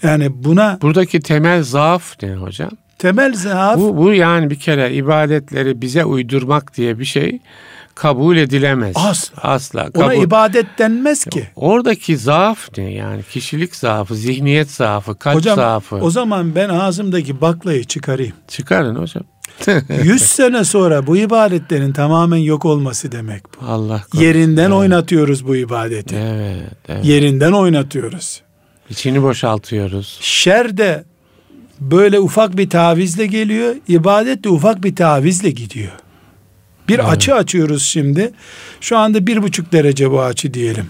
Yani buna Buradaki temel zaaf ne hocam? temel zaaf Bu, bu yani bir kere ibadetleri bize uydurmak diye bir şey kabul edilemez. Asla. Asla. ona Kabul. ibadet denmez ki. Oradaki zaaf ne yani? Kişilik zaafı, zihniyet zaafı, kalp Hocam zaafı. o zaman ben ağzımdaki baklayı çıkarayım. Çıkarın hocam. 100 sene sonra bu ibadetlerin tamamen yok olması demek bu. Allah korusun. Yerinden oynatıyoruz bu ibadeti. Evet, evet. Yerinden oynatıyoruz. İçini boşaltıyoruz. Şer de böyle ufak bir tavizle geliyor. ibadet de ufak bir tavizle gidiyor. Bir Evet. açı açıyoruz şimdi. Şu anda bir buçuk derece bu açı diyelim.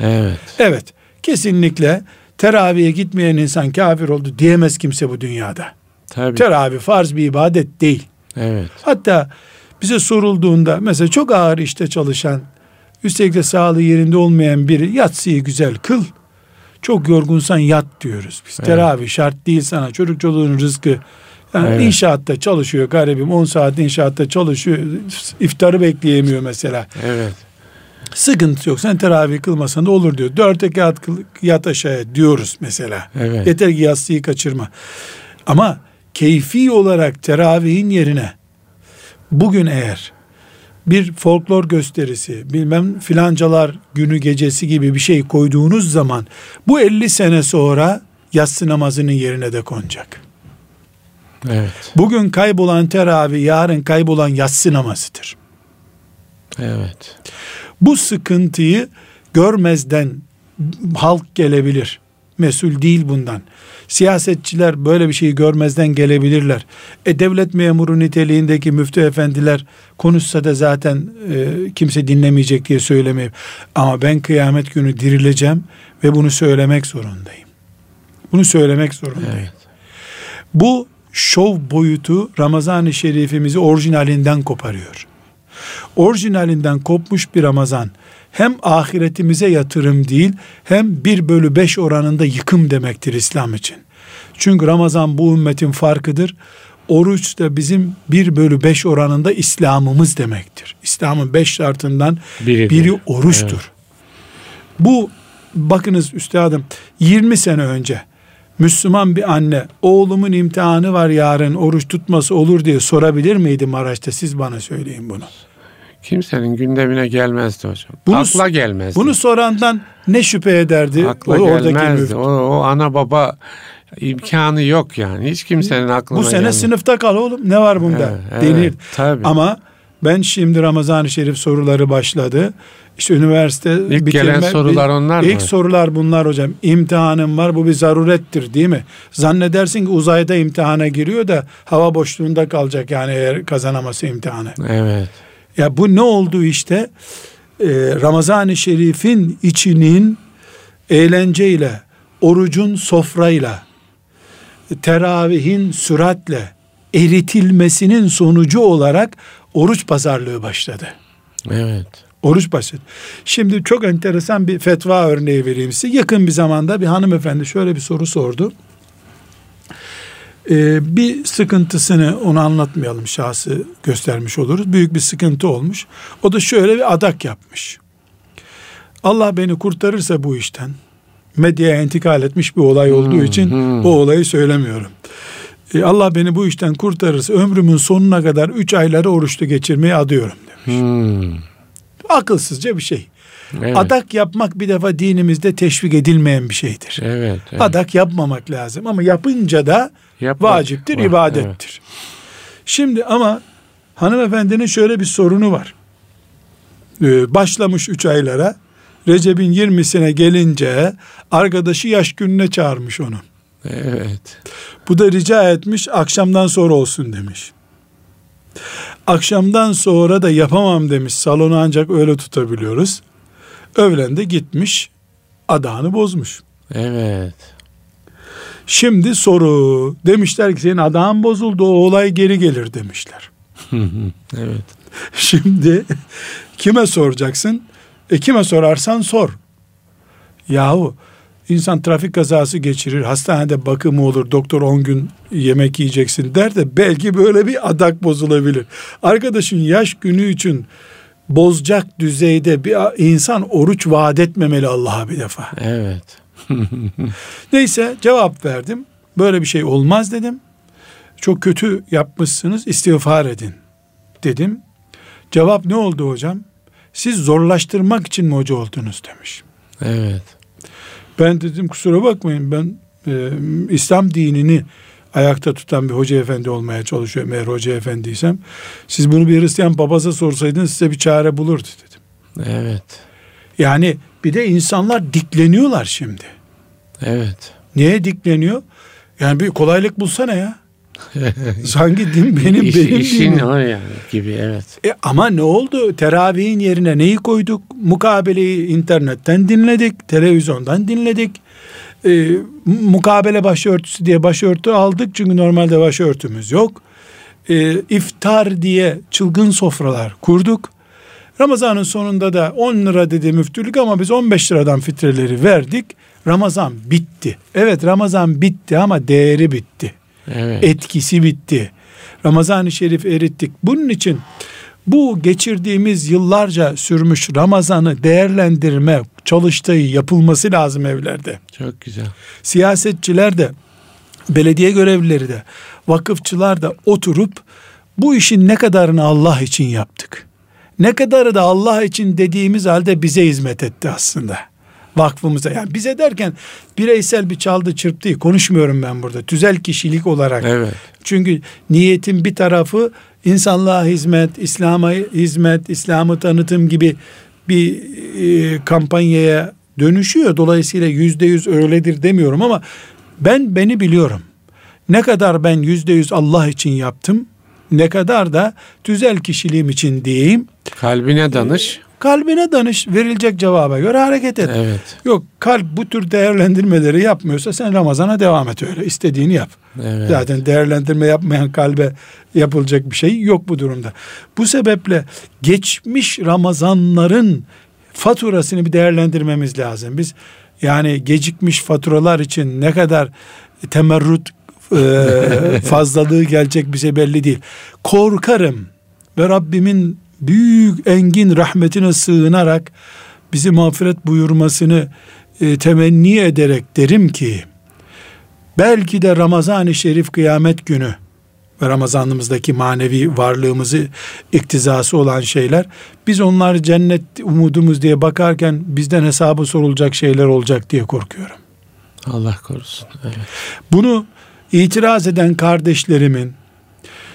Evet. Evet. Kesinlikle teraviye gitmeyen insan kafir oldu diyemez kimse bu dünyada. Tabii. Teravih farz bir ibadet değil. Evet. Hatta bize sorulduğunda mesela çok ağır işte çalışan, üstelik de sağlığı yerinde olmayan biri yatsıyı güzel kıl. Çok yorgunsan yat diyoruz biz. Evet. Teravih şart değil sana. Çocuk çoluğun rızkı Yani Evet. inşaatta çalışıyor garibim 10 saat inşaatta çalışıyor. iftarı bekleyemiyor mesela. Evet. Sıkıntı yok. Sen teravih kılmasan da olur diyor. Dört rekat kıl, yat aşağıya diyoruz mesela. Evet. Yeter ki yatsıyı kaçırma. Ama keyfi olarak teravihin yerine bugün eğer bir folklor gösterisi, bilmem filancalar günü gecesi gibi bir şey koyduğunuz zaman bu 50 sene sonra yatsı namazının yerine de konacak. Evet. Bugün kaybolan teravih yarın kaybolan yatsı namazıdır. Evet. Bu sıkıntıyı görmezden halk gelebilir. Mesul değil bundan. Siyasetçiler böyle bir şeyi görmezden gelebilirler. E devlet memuru niteliğindeki müftü efendiler konuşsa da zaten e, kimse dinlemeyecek diye söylemeyip ama ben kıyamet günü dirileceğim ve bunu söylemek zorundayım. Bunu söylemek zorundayım. Evet. Bu şov boyutu Ramazan-ı Şerifimizi orijinalinden koparıyor. Orijinalinden kopmuş bir Ramazan hem ahiretimize yatırım değil hem 1 bölü 5 oranında yıkım demektir İslam için. Çünkü Ramazan bu ümmetin farkıdır. Oruç da bizim 1 bölü 5 oranında İslam'ımız demektir. İslam'ın 5 şartından Biridir. biri oruçtur. Bu bakınız üstadım 20 sene önce Müslüman bir anne oğlumun imtihanı var yarın oruç tutması olur diye sorabilir miydi Maraş'ta siz bana söyleyin bunu. Kimsenin gündemine gelmezdi hocam. Bunu- Akla gelmezdi. Bunu sorandan ne şüphe ederdi Akla o- gelmezdi. O, o ana baba imkanı yok yani. Hiç kimsenin aklına Bu sene gelmez. sınıfta kal oğlum ne var bunda Evet, evet, denir. tabii. Ama ben şimdi Ramazan-ı Şerif soruları başladı. İşte üniversite İlk gelen sorular onlar mı? İlk sorular bunlar hocam. İmtihanım var bu bir zarurettir değil mi? Zannedersin ki uzayda imtihana giriyor da hava boşluğunda kalacak yani eğer kazanaması imtihanı. Evet. Ya bu ne oldu işte? Ee, Ramazan-ı Şerif'in içinin eğlenceyle, orucun sofrayla, teravihin süratle eritilmesinin sonucu olarak oruç pazarlığı başladı. Evet. Oruç başladı. Şimdi çok enteresan bir fetva örneği vereyim size. Yakın bir zamanda bir hanımefendi şöyle bir soru sordu. Ee, bir sıkıntısını onu anlatmayalım şahsı göstermiş oluruz. Büyük bir sıkıntı olmuş. O da şöyle bir adak yapmış. Allah beni kurtarırsa bu işten medyaya intikal etmiş bir olay olduğu Hmm, için hmm. o olayı söylemiyorum. Ee, Allah beni bu işten kurtarırsa ömrümün sonuna kadar üç ayları oruçlu geçirmeyi adıyorum demiş. Hmm. Akılsızca bir şey. Evet. Adak yapmak bir defa dinimizde teşvik edilmeyen bir şeydir. Evet. evet. Adak yapmamak lazım ama yapınca da Yapmak vaciptir, var, ibadettir. Şimdi ama hanımefendinin şöyle bir sorunu var. Ee, başlamış üç aylara. Recep'in 20'sine gelince arkadaşı yaş gününe çağırmış onu. Evet. Bu da rica etmiş akşamdan sonra olsun demiş. Akşamdan sonra da yapamam demiş. Salonu ancak öyle tutabiliyoruz. Öğlen de gitmiş. Adağını bozmuş. Evet. Şimdi soru. Demişler ki senin adağın bozuldu o olay geri gelir demişler. evet. Şimdi kime soracaksın? E kime sorarsan sor. Yahu insan trafik kazası geçirir, hastanede bakımı olur, doktor 10 gün yemek yiyeceksin der de belki böyle bir adak bozulabilir. Arkadaşın yaş günü için bozacak düzeyde bir insan oruç vaat etmemeli Allah'a bir defa. Evet. Neyse cevap verdim. Böyle bir şey olmaz dedim. Çok kötü yapmışsınız istiğfar edin dedim. Cevap ne oldu hocam? Siz zorlaştırmak için mi hoca oldunuz demiş. Evet. Ben dedim kusura bakmayın ben e, İslam dinini ayakta tutan bir hoca efendi olmaya çalışıyorum eğer hoca efendiysem. Siz bunu bir Hristiyan papasa sorsaydınız size bir çare bulurdu dedim. Evet. Yani bir de insanlar dikleniyorlar şimdi. Evet. Niye dikleniyor? Yani bir kolaylık bulsana ya. Sanki din benim İş- benim işin dinim. o yani gibi evet. E ama ne oldu? Teravihin yerine neyi koyduk? Mukabeleyi internetten dinledik, televizyondan dinledik. E, mukabele başörtüsü diye başörtü aldık çünkü normalde başörtümüz yok. E, iftar diye çılgın sofralar kurduk. Ramazanın sonunda da 10 lira dedi müftülük ama biz 15 liradan fitreleri verdik. Ramazan bitti. Evet Ramazan bitti ama değeri bitti. Evet. Etkisi bitti. Ramazan-ı Şerif erittik. Bunun için bu geçirdiğimiz yıllarca sürmüş Ramazan'ı değerlendirme çalıştığı yapılması lazım evlerde. Çok güzel. Siyasetçiler de, belediye görevlileri de, vakıfçılar da oturup bu işin ne kadarını Allah için yaptık. Ne kadarı da Allah için dediğimiz halde bize hizmet etti aslında. Vakfımıza. Yani bize derken bireysel bir çaldı çırptı konuşmuyorum ben burada. Tüzel kişilik olarak. Evet. Çünkü niyetin bir tarafı insanlığa hizmet, İslam'a hizmet, İslam'ı tanıtım gibi bir e, kampanyaya dönüşüyor. Dolayısıyla yüzde yüz öyledir demiyorum ama ben beni biliyorum. Ne kadar ben yüzde yüz Allah için yaptım, ne kadar da tüzel kişiliğim için diyeyim. Kalbine danış. Kalbine danış, verilecek cevaba göre hareket et. Evet. Yok kalp bu tür değerlendirmeleri yapmıyorsa sen Ramazan'a devam et öyle. istediğini yap. Evet. Zaten değerlendirme yapmayan kalbe yapılacak bir şey yok bu durumda. Bu sebeple geçmiş Ramazanların faturasını bir değerlendirmemiz lazım. Biz yani gecikmiş faturalar için ne kadar temerrüt e, fazlalığı gelecek bize belli değil. Korkarım ve Rabbimin büyük engin rahmetine sığınarak bizi mağfiret buyurmasını e, temenni ederek derim ki belki de Ramazan-ı Şerif kıyamet günü ve Ramazanımızdaki manevi varlığımızı iktizası olan şeyler biz onlar cennet umudumuz diye bakarken bizden hesabı sorulacak şeyler olacak diye korkuyorum. Allah korusun. Evet. Bunu itiraz eden kardeşlerimin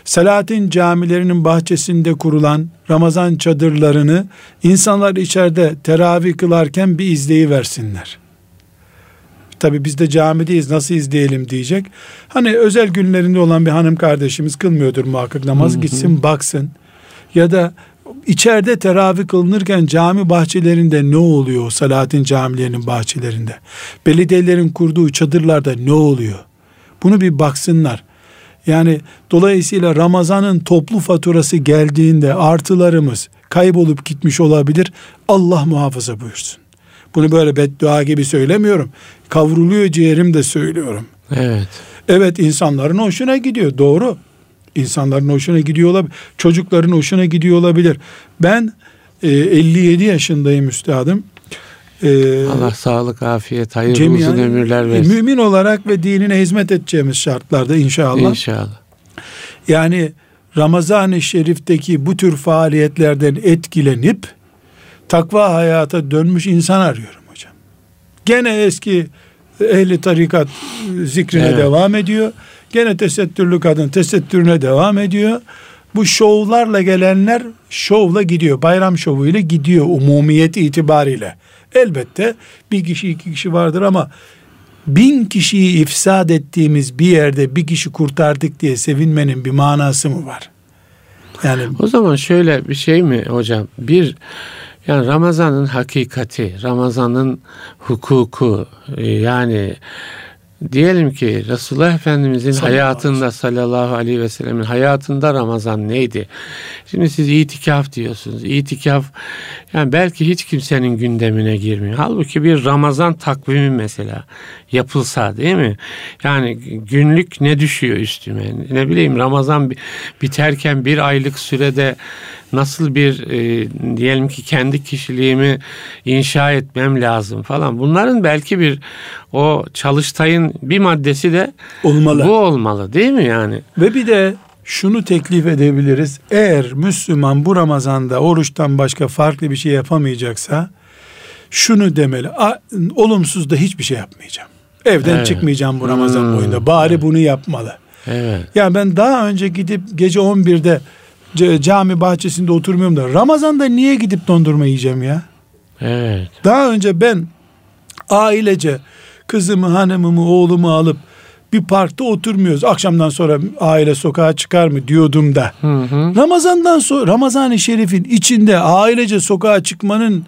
Selahattin camilerinin bahçesinde kurulan Ramazan çadırlarını insanlar içeride teravih kılarken bir izleyi versinler. Tabi biz de camideyiz nasıl izleyelim diyecek. Hani özel günlerinde olan bir hanım kardeşimiz kılmıyordur muhakkak namaz gitsin baksın. Ya da içeride teravih kılınırken cami bahçelerinde ne oluyor Salatin camilerinin bahçelerinde? Belediyelerin kurduğu çadırlarda ne oluyor? Bunu bir baksınlar. Yani dolayısıyla Ramazan'ın toplu faturası geldiğinde artılarımız kaybolup gitmiş olabilir. Allah muhafaza buyursun. Bunu böyle beddua gibi söylemiyorum. Kavruluyor ciğerim de söylüyorum. Evet. Evet insanların hoşuna gidiyor. Doğru. İnsanların hoşuna gidiyor olabilir. Çocukların hoşuna gidiyor olabilir. Ben e, 57 yaşındayım üstadım. E, Allah sağlık, afiyet, hayırlı cemiyen, uzun ömürler versin. Mümin olarak ve dinine hizmet edeceğimiz şartlarda inşallah. İnşallah. Yani Ramazan-ı Şerif'teki bu tür faaliyetlerden etkilenip takva hayata dönmüş insan arıyorum hocam. Gene eski ehli tarikat zikrine evet. devam ediyor. Gene tesettürlü kadın tesettürüne devam ediyor. Bu şovlarla gelenler şovla gidiyor. Bayram şovuyla gidiyor umumiyet itibariyle. Elbette bir kişi iki kişi vardır ama bin kişiyi ifsad ettiğimiz bir yerde bir kişi kurtardık diye sevinmenin bir manası mı var? Yani o zaman şöyle bir şey mi hocam? Bir yani Ramazan'ın hakikati, Ramazan'ın hukuku e, yani Diyelim ki Resulullah Efendimizin sallallahu hayatında sallallahu aleyhi ve sellemin hayatında Ramazan neydi? Şimdi siz itikaf diyorsunuz. İtikaf yani belki hiç kimsenin gündemine girmiyor. Halbuki bir Ramazan takvimi mesela yapılsa değil mi? Yani günlük ne düşüyor üstüme? Ne bileyim Ramazan biterken bir aylık sürede nasıl bir e, diyelim ki kendi kişiliğimi inşa etmem lazım falan. Bunların belki bir o çalıştayın bir maddesi de olmalı. Bu olmalı değil mi yani? Ve bir de şunu teklif edebiliriz. Eğer Müslüman bu Ramazan'da oruçtan başka farklı bir şey yapamayacaksa şunu demeli. Olumsuz da hiçbir şey yapmayacağım. Evden evet. çıkmayacağım bu Ramazan hmm. boyunda. Bari evet. bunu yapmalı. Evet. Yani ben daha önce gidip gece 11'de cami bahçesinde oturmuyorum da Ramazan'da niye gidip dondurma yiyeceğim ya? Evet. Daha önce ben ailece kızımı, hanımımı, oğlumu alıp bir parkta oturmuyoruz. Akşamdan sonra aile sokağa çıkar mı diyordum da. Hı hı. Ramazandan sonra Ramazan-ı Şerif'in içinde ailece sokağa çıkmanın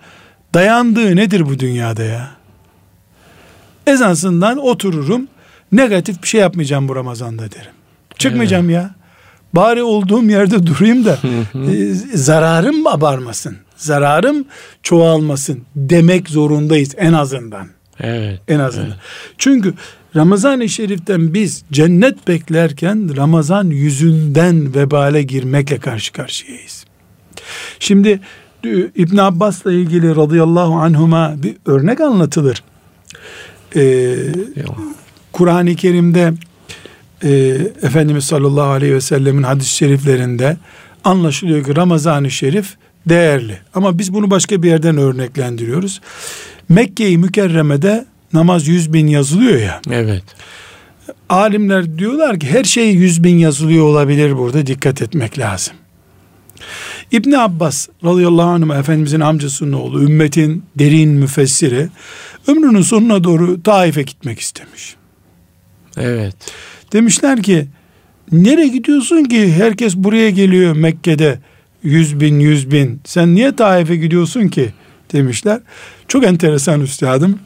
dayandığı nedir bu dünyada ya? Ezansından otururum. Negatif bir şey yapmayacağım bu Ramazan'da derim. Çıkmayacağım evet. ya. Bari olduğum yerde durayım da e, zararım abarmasın? Zararım çoğalmasın demek zorundayız en azından. Evet. En azından. Evet. Çünkü Ramazan-ı Şerif'ten biz cennet beklerken Ramazan yüzünden vebale girmekle karşı karşıyayız. Şimdi e, İbn Abbas'la ilgili radıyallahu anhuma bir örnek anlatılır. Ee, Kur'an-ı Kerim'de e, Efendimiz sallallahu aleyhi ve sellemin hadis-i şeriflerinde anlaşılıyor ki Ramazan-ı Şerif değerli. Ama biz bunu başka bir yerden örneklendiriyoruz. Mekke-i Mükerreme'de namaz yüz bin yazılıyor ya. Evet. Alimler diyorlar ki her şey yüz bin yazılıyor olabilir burada dikkat etmek lazım. İbn Abbas radıyallahu anh Efendimizin amcasının oğlu ümmetin derin müfessiri ömrünün sonuna doğru Taif'e gitmek istemiş. Evet. Demişler ki nereye gidiyorsun ki herkes buraya geliyor Mekke'de yüz bin yüz bin sen niye Taif'e gidiyorsun ki demişler. Çok enteresan üstadım.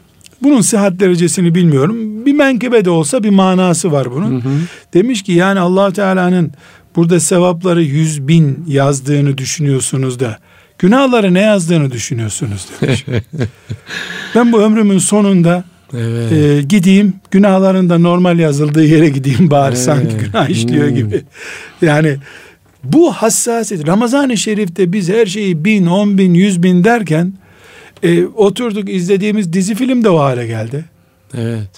Bunun sıhhat derecesini bilmiyorum. Bir menkıbe de olsa bir manası var bunun. Hı hı. Demiş ki yani allah Teala'nın burada sevapları yüz bin yazdığını düşünüyorsunuz da günahları ne yazdığını düşünüyorsunuz demiş. ben bu ömrümün sonunda evet. e, gideyim günahların da normal yazıldığı yere gideyim bari evet. sanki günah işliyor hmm. gibi. Yani bu hassasiyet Ramazan-ı Şerif'te biz her şeyi bin, on bin, yüz bin derken e, oturduk izlediğimiz dizi film de o hale geldi. Evet.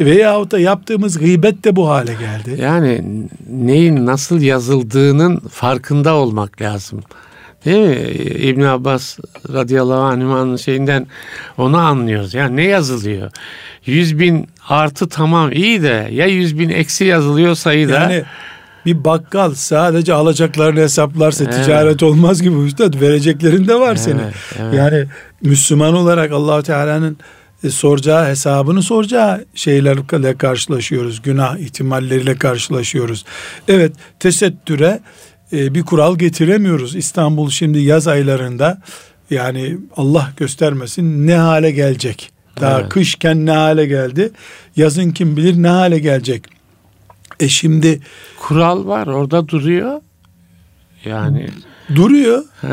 Veyahut da yaptığımız gıybet de bu hale geldi. Yani neyin nasıl yazıldığının farkında olmak lazım. Değil mi? İbn Abbas radıyallahu anh'ın şeyinden onu anlıyoruz. Yani ne yazılıyor? Yüz bin artı tamam iyi de ya yüz bin eksi yazılıyor sayıda. Yani bir bakkal sadece alacaklarını hesaplarsa evet. ticaret olmaz gibi üstad vereceklerin de var evet, senin. Evet. Yani Müslüman olarak allah Teala'nın e, soracağı hesabını soracağı şeylerle karşılaşıyoruz. Günah ihtimalleriyle karşılaşıyoruz. Evet tesettüre e, bir kural getiremiyoruz. İstanbul şimdi yaz aylarında yani Allah göstermesin ne hale gelecek. Daha evet. kışken ne hale geldi. Yazın kim bilir ne hale gelecek. E şimdi kural var orada duruyor. Yani duruyor.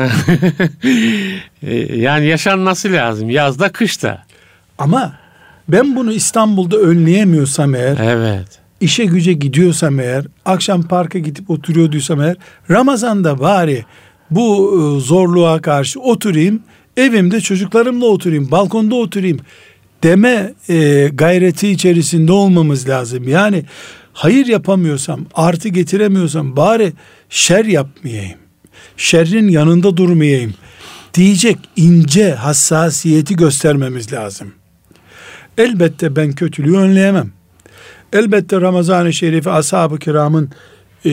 E, yani yaşanması lazım yazda kışta. Ama ben bunu İstanbul'da önleyemiyorsam eğer. Evet. İşe güce gidiyorsam eğer, akşam parka gidip oturuyorduysam eğer, Ramazan'da bari bu e, zorluğa karşı oturayım, evimde çocuklarımla oturayım, balkonda oturayım deme e, gayreti içerisinde olmamız lazım. Yani hayır yapamıyorsam, artı getiremiyorsam bari şer yapmayayım. Şerrin yanında durmayayım diyecek ince hassasiyeti göstermemiz lazım. Elbette ben kötülüğü önleyemem. Elbette Ramazan-ı Şerif'i ashab-ı kiramın e,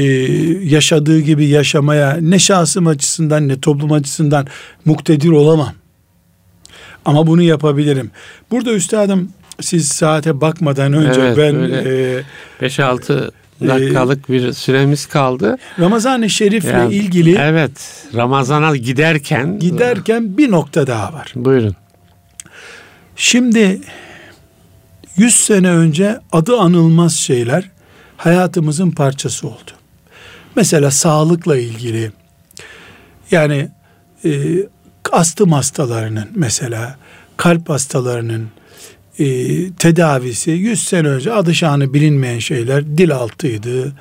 yaşadığı gibi yaşamaya ne şahsım açısından ne toplum açısından muktedir olamam. Ama bunu yapabilirim. Burada üstadım siz saate bakmadan önce evet, ben 5-6 e, dakikalık e, bir süremiz kaldı. Ramazan-ı Şerif'le yani, ilgili Evet. Ramazan'a giderken giderken bir nokta daha var. Buyurun. Şimdi 100 sene önce adı anılmaz şeyler hayatımızın parçası oldu. Mesela sağlıkla ilgili yani e, astım hastalarının mesela kalp hastalarının e, tedavisi 100 sene önce adı şanı bilinmeyen şeyler dil altıydı.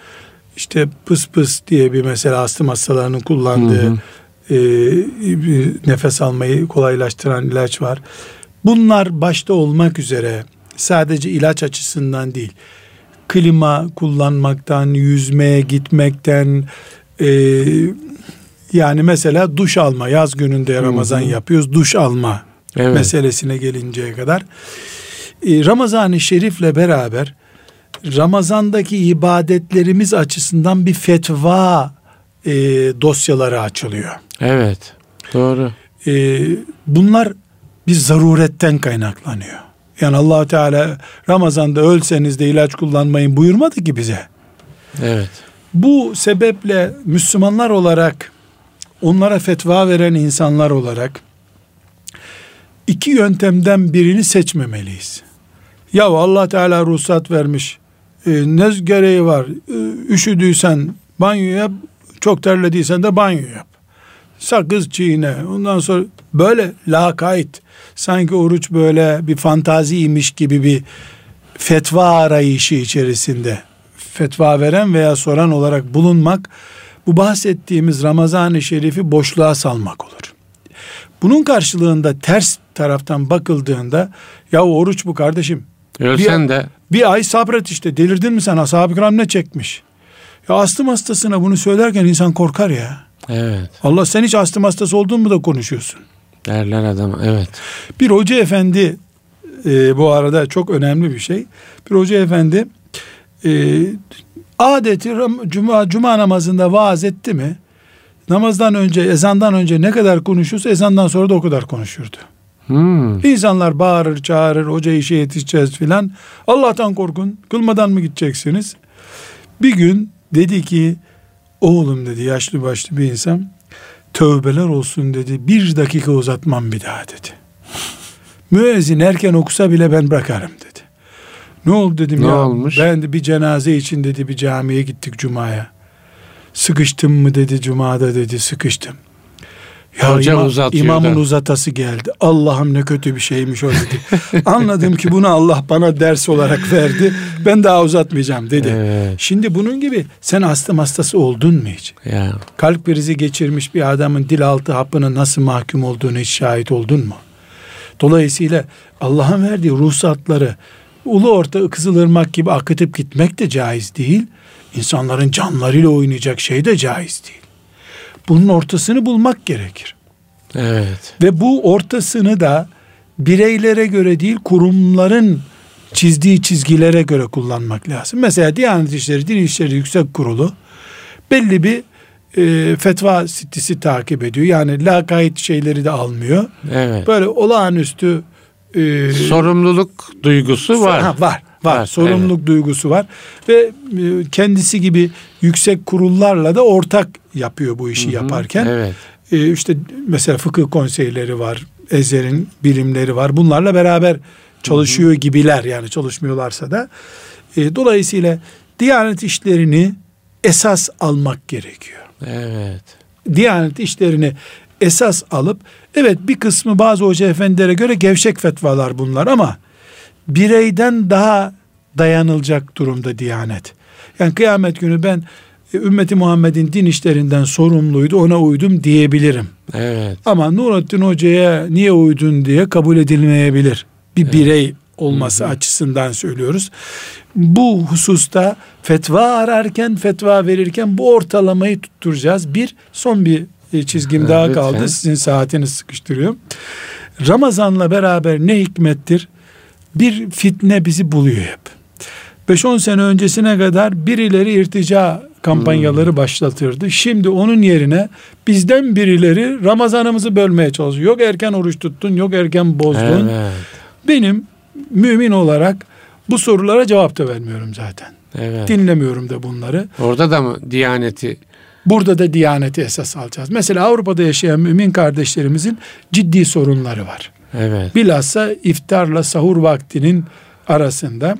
İşte pıs pıs diye bir mesela astım hastalarının kullandığı hı hı. E, nefes almayı kolaylaştıran ilaç var. Bunlar başta olmak üzere sadece ilaç açısından değil klima kullanmaktan, yüzmeye gitmekten, e, yani mesela duş alma, yaz gününde Ramazan Hı-hı. yapıyoruz, duş alma evet. meselesine gelinceye kadar. E, Ramazan-ı Şerif'le beraber Ramazan'daki ibadetlerimiz açısından bir fetva e, dosyaları açılıyor. Evet, doğru. E, bunlar bir zaruretten kaynaklanıyor. Yani allah Teala Ramazan'da ölseniz de ilaç kullanmayın buyurmadı ki bize. Evet. Bu sebeple Müslümanlar olarak onlara fetva veren insanlar olarak iki yöntemden birini seçmemeliyiz. Ya Allah Teala ruhsat vermiş. E, ne gereği var? E, üşüdüysen banyo yap. Çok terlediysen de banyo yap. Sakız çiğne. Ondan sonra böyle lakayt sanki oruç böyle bir fantaziymiş gibi bir fetva arayışı içerisinde fetva veren veya soran olarak bulunmak bu bahsettiğimiz Ramazan-ı Şerif'i boşluğa salmak olur. Bunun karşılığında ters taraftan bakıldığında ya oruç bu kardeşim. Ölsen bir, de. Bir ay sabret işte delirdin mi sen ashab-ı kiram ne çekmiş? Ya astım hastasına bunu söylerken insan korkar ya. Evet. Allah sen hiç astım hastası oldun mu da konuşuyorsun. Derler adam evet. Bir hoca efendi e, bu arada çok önemli bir şey. Bir hoca efendi e, adeti cuma, cuma namazında vaaz etti mi namazdan önce ezandan önce ne kadar konuşursa ezandan sonra da o kadar konuşurdu. Hmm. İnsanlar bağırır çağırır hoca işe yetişeceğiz filan. Allah'tan korkun kılmadan mı gideceksiniz? Bir gün dedi ki oğlum dedi yaşlı başlı bir insan tövbeler olsun dedi bir dakika uzatmam bir daha dedi. Müezzin erken okusa bile ben bırakarım dedi. Ne oldu dedim ne ya. olmuş? Ben de bir cenaze için dedi bir camiye gittik cumaya. Sıkıştım mı dedi cumada dedi sıkıştım. Ya Hoca imam, uzatıyor imamın da. uzatası geldi. Allah'ım ne kötü bir şeymiş o dedi. Anladım ki bunu Allah bana ders olarak verdi. Ben daha uzatmayacağım dedi. Evet. Şimdi bunun gibi sen astım hastası oldun mu hiç? Ya. Kalp krizi geçirmiş bir adamın dil altı hapına nasıl mahkum olduğunu hiç şahit oldun mu? Dolayısıyla Allah'ın verdiği ruhsatları ulu orta Kızılırmak gibi akıtıp gitmek de caiz değil. İnsanların canlarıyla oynayacak şey de caiz değil. Bunun ortasını bulmak gerekir. Evet. Ve bu ortasını da bireylere göre değil kurumların çizdiği çizgilere göre kullanmak lazım. Mesela Diyanet İşleri, Din İşleri Yüksek Kurulu belli bir e, fetva sitesi takip ediyor. Yani lakayt şeyleri de almıyor. Evet. Böyle olağanüstü e, sorumluluk duygusu var. Ha, var. Var. Var, Sorumluluk evet. duygusu var ve e, kendisi gibi yüksek kurullarla da ortak yapıyor bu işi Hı hı, yaparken. Evet. E, işte mesela fıkıh konseyleri var, Ezer'in birimleri var. Bunlarla beraber çalışıyor hı hı. gibiler yani çalışmıyorlarsa da. E, dolayısıyla Diyanet işlerini esas almak gerekiyor. Evet. Diyanet işlerini esas alıp evet bir kısmı bazı hoca efendilere göre gevşek fetvalar bunlar ama bireyden daha dayanılacak durumda Diyanet. Yani kıyamet günü ben e, ümmeti Muhammed'in din işlerinden sorumluydu ona uydum diyebilirim. Evet. Ama Nurattin Hoca'ya niye uydun diye kabul edilmeyebilir. Bir evet. birey olması Hı-hı. açısından söylüyoruz. Bu hususta fetva ararken, fetva verirken bu ortalamayı tutturacağız. Bir, son bir e, çizgim evet, daha lütfen. kaldı. Sizin saatiniz sıkıştırıyor. Ramazanla beraber ne hikmettir? Bir fitne bizi buluyor hep. 5-10 sene öncesine kadar birileri irtica kampanyaları hmm. başlatırdı. Şimdi onun yerine bizden birileri Ramazanımızı bölmeye çalışıyor. Yok erken oruç tuttun, yok erken bozdun. Evet. Benim mümin olarak bu sorulara cevap da vermiyorum zaten. Evet. Dinlemiyorum da bunları. Orada da mı Diyaneti? Burada da Diyaneti esas alacağız. Mesela Avrupa'da yaşayan mümin kardeşlerimizin ciddi sorunları var. Evet. Bilhassa iftarla sahur vaktinin arasında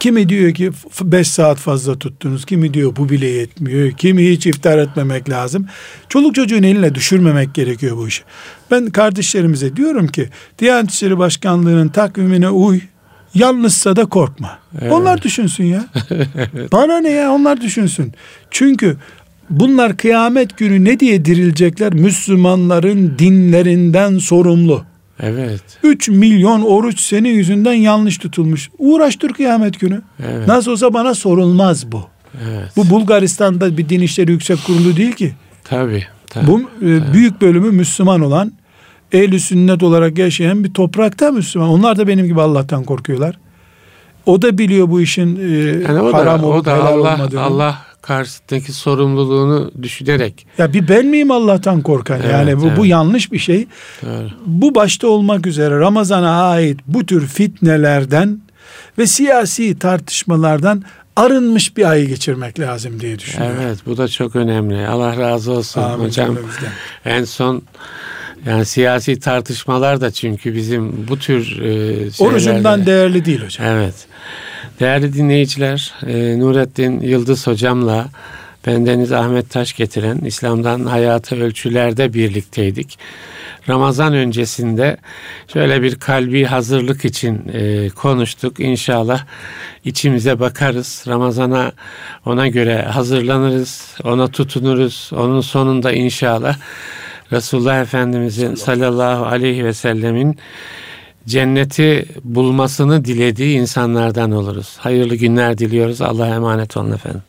kimi diyor ki 5 saat fazla tuttunuz, kimi diyor bu bile yetmiyor, kimi hiç iftar etmemek lazım. Çoluk çocuğun eline düşürmemek gerekiyor bu işi. Ben kardeşlerimize diyorum ki Diyanet İşleri Başkanlığı'nın takvimine uy, Yalnızsa da korkma. Evet. Onlar düşünsün ya. Bana ne ya onlar düşünsün. Çünkü bunlar kıyamet günü ne diye dirilecekler? Müslümanların dinlerinden sorumlu. Evet. 3 milyon oruç senin yüzünden yanlış tutulmuş. Uğraştır kıyamet günü. Evet. Nasıl olsa bana sorulmaz bu. Evet. Bu Bulgaristan'da bir din işleri yüksek kurulu değil ki. Tabii. tabii bu e, büyük bölümü Müslüman olan ehli sünnet olarak yaşayan bir toprakta Müslüman. Onlar da benim gibi Allah'tan korkuyorlar. O da biliyor bu işin e, yani o haram da, olup o da helal Allah, olmadığını. Allah karşısındaki sorumluluğunu düşünerek. Ya bir ben miyim Allah'tan korkan? Evet, yani bu, evet. bu yanlış bir şey. Doğru. Bu başta olmak üzere Ramazan'a ait bu tür fitnelerden ve siyasi tartışmalardan arınmış bir ay geçirmek lazım diye düşünüyorum. Evet bu da çok önemli. Allah razı olsun Amin hocam. En son yani siyasi tartışmalar da çünkü bizim bu tür e, şeylerde... Orucundan değerli değil hocam. Evet. Değerli dinleyiciler, e, Nurettin Yıldız hocamla Bendeniz Ahmet Taş getiren İslam'dan Hayatı Ölçülerde birlikteydik. Ramazan öncesinde şöyle bir kalbi hazırlık için e, konuştuk. İnşallah içimize bakarız. Ramazana ona göre hazırlanırız. Ona tutunuruz. Onun sonunda inşallah Resulullah Efendimizin sallallahu aleyhi ve sellemin cenneti bulmasını dilediği insanlardan oluruz. Hayırlı günler diliyoruz. Allah'a emanet olun efendim.